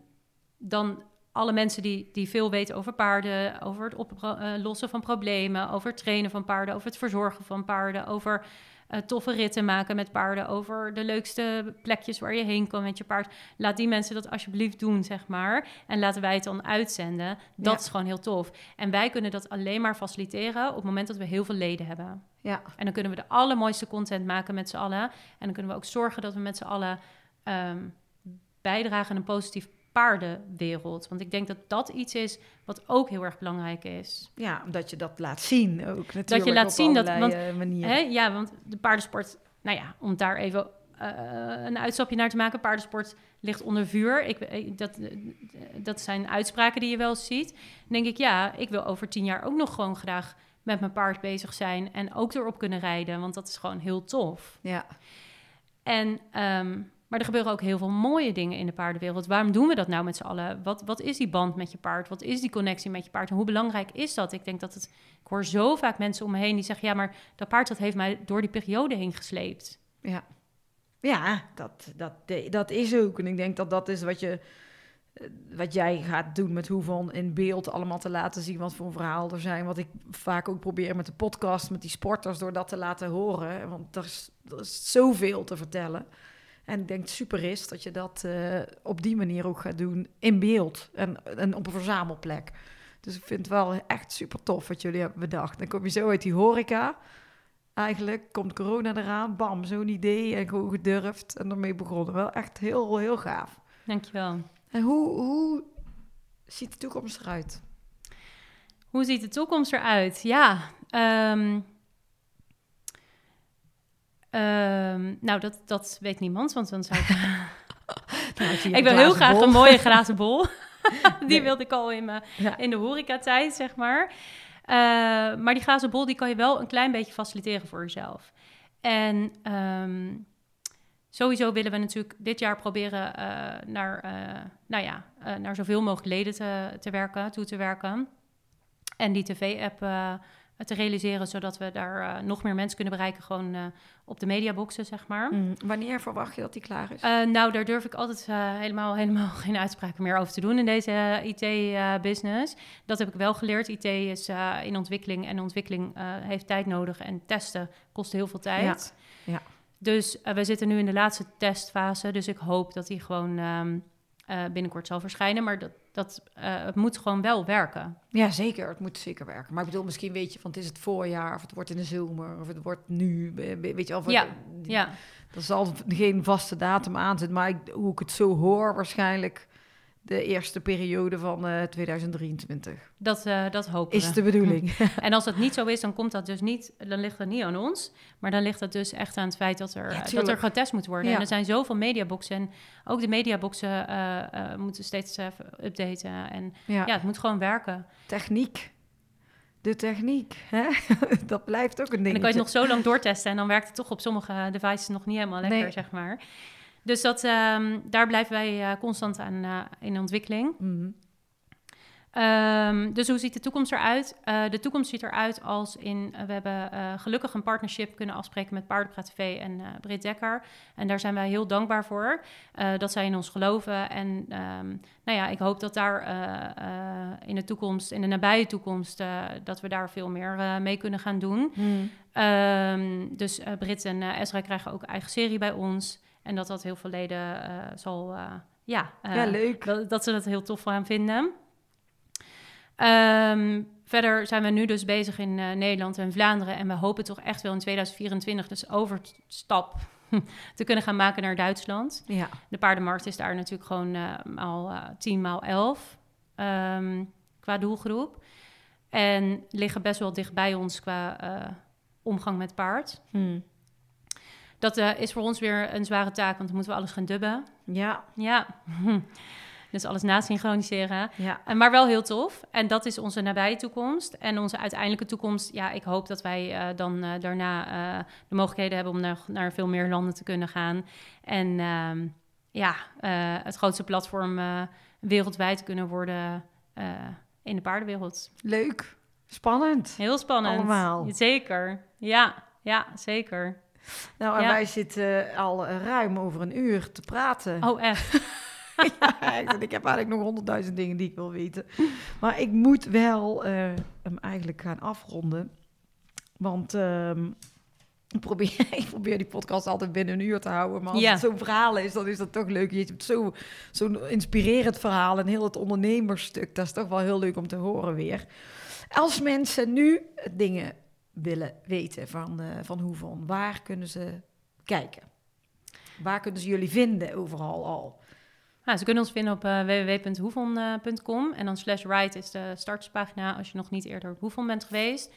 dan alle mensen die, die veel weten over paarden, over het oplossen van problemen, over het trainen van paarden, over het verzorgen van paarden, over eh, toffe ritten maken met paarden, over de leukste plekjes waar je heen kan met je paard. Laat die mensen dat alsjeblieft doen, zeg maar. En laten wij het dan uitzenden. Dat Ja. is gewoon heel tof. En wij kunnen dat alleen maar faciliteren op het moment dat we heel veel leden hebben. Ja, En dan kunnen we de allermooiste content maken met z'n allen. En dan kunnen we ook zorgen dat we met z'n allen ehm, bijdragen aan een positief paardenwereld. Want ik denk dat dat iets is wat ook heel erg belangrijk is. ja, omdat je dat laat zien ook natuurlijk. laat op zien dat- allerlei, eh. Hè? Ja, want de paardensport, nou ja, om daar even eh, een uitstapje naar te maken. Paardensport ligt onder vuur. Ik, ik- dat, eh, dat zijn uitspraken die je wel ziet. Dan denk ik, ja, ik wil over tien jaar ook nog gewoon graag met mijn paard bezig zijn en ook erop kunnen rijden, want dat is gewoon heel tof. Ja, En, ehm, maar er gebeuren ook heel veel mooie dingen in de paardenwereld. Waarom doen we dat nou met z'n allen? Wat, wat is die band met je paard? Wat is die connectie met je paard? En hoe belangrijk is dat? Ik denk dat het... Ik hoor zo vaak mensen om me heen die zeggen... ja, maar dat paard dat heeft mij door die periode heen gesleept. ja. Ja, dat, dat, dat is ook. En ik denk dat dat is wat, je, wat jij gaat doen met hoeveel in beeld allemaal te laten zien wat voor een verhaal er zijn. Wat ik vaak ook probeer met de podcast, met die sporters, door dat te laten horen. Want er is, er is zoveel te vertellen. En ik denk het super is dat je dat eh, op die manier ook gaat doen in beeld en, en op een verzamelplek. Dus ik vind het wel echt super tof wat jullie hebben bedacht. Dan kom je zo uit die horeca. Eigenlijk komt corona eraan, bam, zo'n idee en gewoon gedurfd en ermee begonnen. Wel echt heel, heel gaaf. Dankjewel. En hoe, hoe ziet de toekomst eruit? Hoe ziet de toekomst eruit? Ja, ehm, ehm, nou, dat, dat weet niemand, want dan zou ik... Nou, ik wil heel graag bol. een mooie glazen bol. Die Nee. wilde ik al in, mijn, Ja. in de horecatijd, zeg maar. Eh, maar die glazen bol, die kan je wel een klein beetje faciliteren voor jezelf. En ehm, sowieso willen we natuurlijk dit jaar proberen eh, naar, eh, nou ja, eh, naar zoveel mogelijk leden te, te werken, toe te werken. En die tv-app eh, te realiseren, zodat we daar eh, nog meer mensen kunnen bereiken, gewoon eh, op de mediaboxen, zeg maar. Mm, Wanneer verwacht je dat die klaar is? Eh, nou, daar durf ik altijd helemaal, helemaal geen uitspraken meer over te doen in deze IT-business. dat heb ik wel geleerd. IT is in ontwikkeling en ontwikkeling heeft tijd nodig en testen kost heel veel tijd. Ja, ja. Dus we zitten nu in de laatste testfase, dus ik hoop dat die gewoon ehm, eh, binnenkort zal verschijnen. Maar dat, dat, eh, het moet gewoon wel werken. Ja, zeker. Het moet zeker werken. Maar ik bedoel, misschien weet je van het is het voorjaar, of het wordt in de zomer, of het wordt nu. Weet je, of Ja, Ja, Er zal geen vaste datum aan zitten, maar ik, hoe ik het zo hoor, waarschijnlijk de eerste periode van eh 2023. dat, eh, dat hopen Is de bedoeling. En als dat niet zo is, dan komt dat dus niet, dan ligt dat niet aan ons. Maar dan ligt het dus echt aan het feit dat er, Ja, dat er getest moet worden. Ja. En er zijn zoveel mediaboxen. En ook de mediaboxen eh, eh, moeten steeds even updaten. En ja. ja, het moet gewoon werken. techniek. De techniek, hè? dat blijft ook een En ding. dan kan je het nog zo lang doortesten. En dan werkt het toch op sommige devices nog niet helemaal lekker, Nee. zeg maar. Dus dat, ehm, daar blijven wij eh, constant aan eh, in ontwikkeling. Mhm. Ehm, dus hoe ziet de toekomst eruit? Eh, de toekomst ziet eruit als in... we hebben gelukkig een partnership kunnen afspreken met Paardenpraat TV en Britt Dekker. En daar zijn wij heel dankbaar voor. dat zij in ons geloven. En ehm, nou ja, ik hoop dat daar in de toekomst, in de nabije toekomst... dat we daar veel meer mee kunnen gaan doen. Mhm. Dus eh Brit en Ezra krijgen ook eigen serie bij ons. En dat dat heel veel leden eh, zal... eh, ja, eh, ja, leuk. dat, dat ze dat heel tof gaan vinden. Ehm, verder zijn we nu dus bezig in Nederland en Vlaanderen. En we hopen toch echt wel in 2024 dus overstap te kunnen gaan maken naar Duitsland. Ja. De paardenmarkt is daar natuurlijk gewoon al eh 10 maal 11 ehm, qua doelgroep. En liggen best wel dicht bij ons qua omgang met paard. Mhm. Dat eh, is voor ons weer een zware taak, want dan moeten we alles gaan dubben. ja, Ja, dus alles nasynchroniseren. ja. En Maar wel heel tof. En dat is onze nabije toekomst. En onze uiteindelijke toekomst, ja, ik hoop dat wij eh, dan eh, daarna eh, de mogelijkheden hebben om naar, naar veel meer landen te kunnen gaan. En ehm, ja, eh, het grootste platform eh, wereldwijd te kunnen worden eh, in de paardenwereld. Leuk. Spannend. Heel spannend. Allemaal. Zeker. Ja, ja, zeker. Nou, en Ja. wij zitten al eh, ruim over een uur te praten. Oh, echt? Ja, ik heb eigenlijk nog honderdduizend dingen die ik wil weten. Maar ik moet wel eh, hem eigenlijk gaan afronden. Want ehm, ik, probeer, ik probeer die podcast altijd binnen een uur te houden. Maar als Ja. het zo'n verhaal is, dan is dat toch leuk. Je hebt zo- zo'n inspirerend verhaal en heel het ondernemersstuk. Dat is toch wel heel leuk om te horen weer. Als mensen nu dingen willen weten van, eh van Hoevon, waar kunnen ze kijken? Waar kunnen ze jullie vinden overal al? Nou, ze kunnen ons vinden op www.hoevon.com en dan slash ride is de startspagina als je nog niet eerder op Hoevon bent geweest.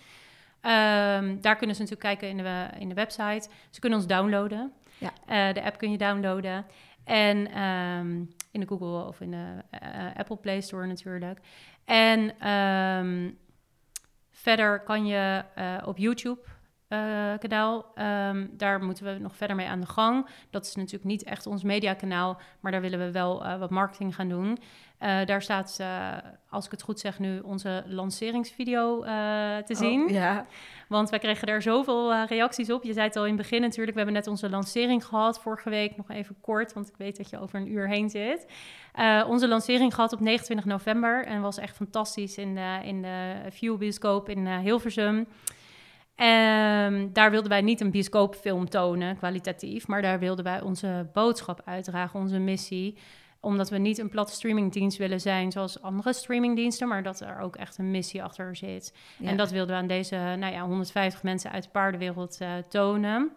Ehm, daar kunnen ze natuurlijk kijken in de, in de website. Ze kunnen ons downloaden. Ja. De app kun je downloaden. En ehm, in de Google of in de Apple Play Store natuurlijk. En ehm, verder kan je eh, op YouTube eh, kanaal, ehm, daar moeten we nog verder mee aan de gang. Dat is natuurlijk niet echt ons mediakanaal, maar daar willen we wel eh, wat marketing gaan doen. Eh, daar staat, eh, als ik het goed zeg, nu onze lanceringsvideo eh, te zien. Oh, ja. Want wij kregen daar zoveel reacties op. Je zei het al in het begin natuurlijk. We hebben net onze lancering gehad vorige week. Nog even kort, want ik weet dat je over een uur heen zit. Onze lancering gehad op 29 november. En was echt fantastisch in de, in de View Bioscoop in Hilversum. Ehm, daar wilden wij niet een bioscoopfilm tonen, kwalitatief. Maar daar wilden wij onze boodschap uitdragen, onze missie omdat we niet een platte streamingdienst willen zijn zoals andere streamingdiensten, maar dat er ook echt een missie achter zit. Ja. En dat wilden we aan deze nou ja, 150 mensen uit de paardenwereld eh, tonen.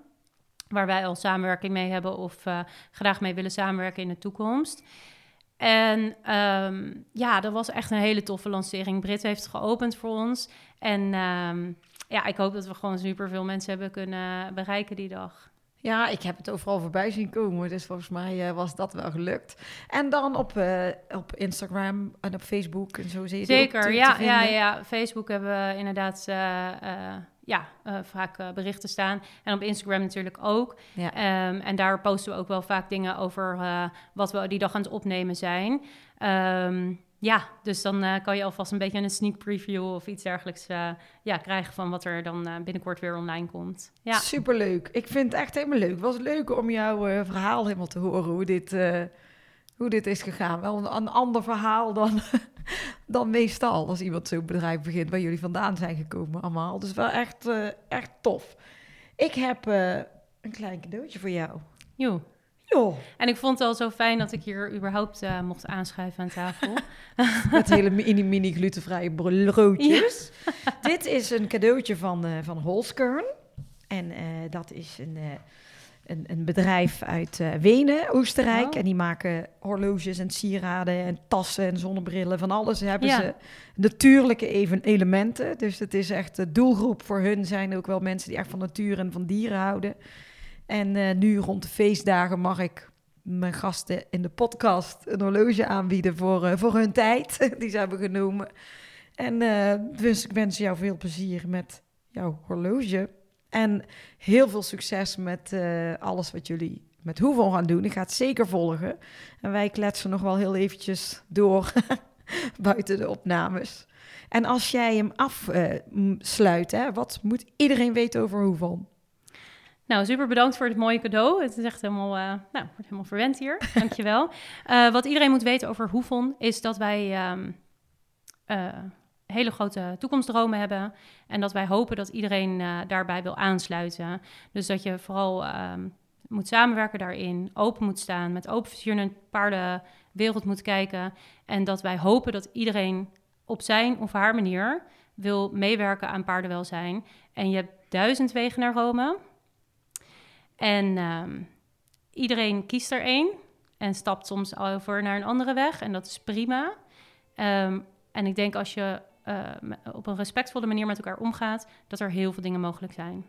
Waar wij al samenwerking mee hebben of eh, graag mee willen samenwerken in de toekomst. En ehm, ja, dat was echt een hele toffe lancering. Brit heeft het geopend voor ons. En ehm, ja, ik hoop dat we gewoon superveel mensen hebben kunnen bereiken die dag. Ja, ik heb het overal voorbij zien komen. Dus volgens mij eh, was dat wel gelukt. En dan op, eh, op Instagram en op Facebook en zo zie Zeker, ja, ja, ja. Facebook hebben we inderdaad eh, ja, vaak berichten staan. En op Instagram natuurlijk ook. Ja. Ehm, en daar posten we ook wel vaak dingen over wat we die dag aan het opnemen zijn. Ehm, ja, dus dan eh, kan je alvast een beetje een sneak preview of iets dergelijks eh, ja, krijgen van wat er dan eh, binnenkort weer online komt. Ja, Superleuk. Ik vind het echt helemaal leuk. Het was leuk om jouw verhaal helemaal te horen, hoe dit, hoe dit is gegaan. Wel een, een ander verhaal dan, dan meestal als iemand zo'n bedrijf begint waar jullie vandaan zijn gekomen allemaal. Dus wel echt, echt tof. Ik heb een klein cadeautje voor jou. Joh, En ik vond het al zo fijn dat ik hier überhaupt eh, mocht aanschuiven aan tafel. met hele mini, mini glutenvrije broodjes. Dit is een cadeautje van, eh van Holskern. En eh, dat is een, een, een bedrijf uit Wenen, Oostenrijk. Oh. En die maken horloges en sieraden en tassen en zonnebrillen. Van alles hebben Ja. ze natuurlijke even elementen. Dus het is echt de doelgroep voor hun zijn ook wel mensen die echt van natuur en van dieren houden. En eh, nu rond de feestdagen mag ik mijn gasten in de podcast een horloge aanbieden voor, eh, voor hun tijd die ze hebben genomen. En eh, dus ik wens jou veel plezier met jouw horloge. En heel veel succes met alles wat jullie met Hoeveel gaan doen. Ik ga het zeker volgen. En wij kletsen nog wel heel eventjes door buiten de opnames. En als jij hem afsluit, hè, wat moet iedereen weten over Hoeveel? Nou, super bedankt voor het mooie cadeau. Het is echt helemaal, eh, nou, wordt helemaal verwend hier. Dankjewel. Eh wat iedereen moet weten over Hoefon is dat wij ehm, eh, hele grote toekomstdromen hebben. En dat wij hopen dat iedereen daarbij wil aansluiten. Dus dat je vooral ehm, moet samenwerken daarin, open moet staan, met open vizier naar de paardenwereld moet kijken. En dat wij hopen dat iedereen op zijn of haar manier wil meewerken aan paardenwelzijn. En je hebt duizend wegen naar Rome. En ehm, iedereen kiest er één en stapt soms over naar een andere weg. En dat is prima. Ehm, en ik denk als je eh, op een respectvolle manier met elkaar omgaat, dat er heel veel dingen mogelijk zijn.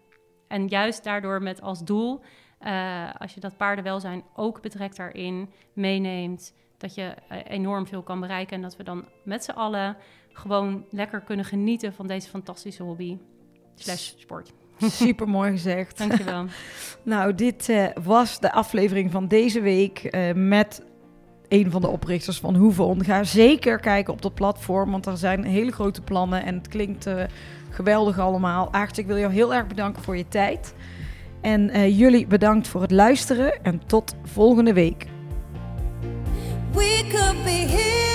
En juist daardoor met als doel, eh, als je dat paardenwelzijn ook betrekt daarin, meeneemt, dat je eh, enorm veel kan bereiken. En dat we dan met z'n allen gewoon lekker kunnen genieten van deze fantastische hobby. Slash sport. Super mooi gezegd. Dankjewel. Nou, dit eh, was de aflevering van deze week eh, met een van de oprichters van Hoevon. Ga zeker kijken op dat platform, want er zijn hele grote plannen en het klinkt eh, geweldig allemaal. Aart, ik wil jou heel erg bedanken voor je tijd. En eh, jullie bedankt voor het luisteren en tot volgende week. We could be heroes.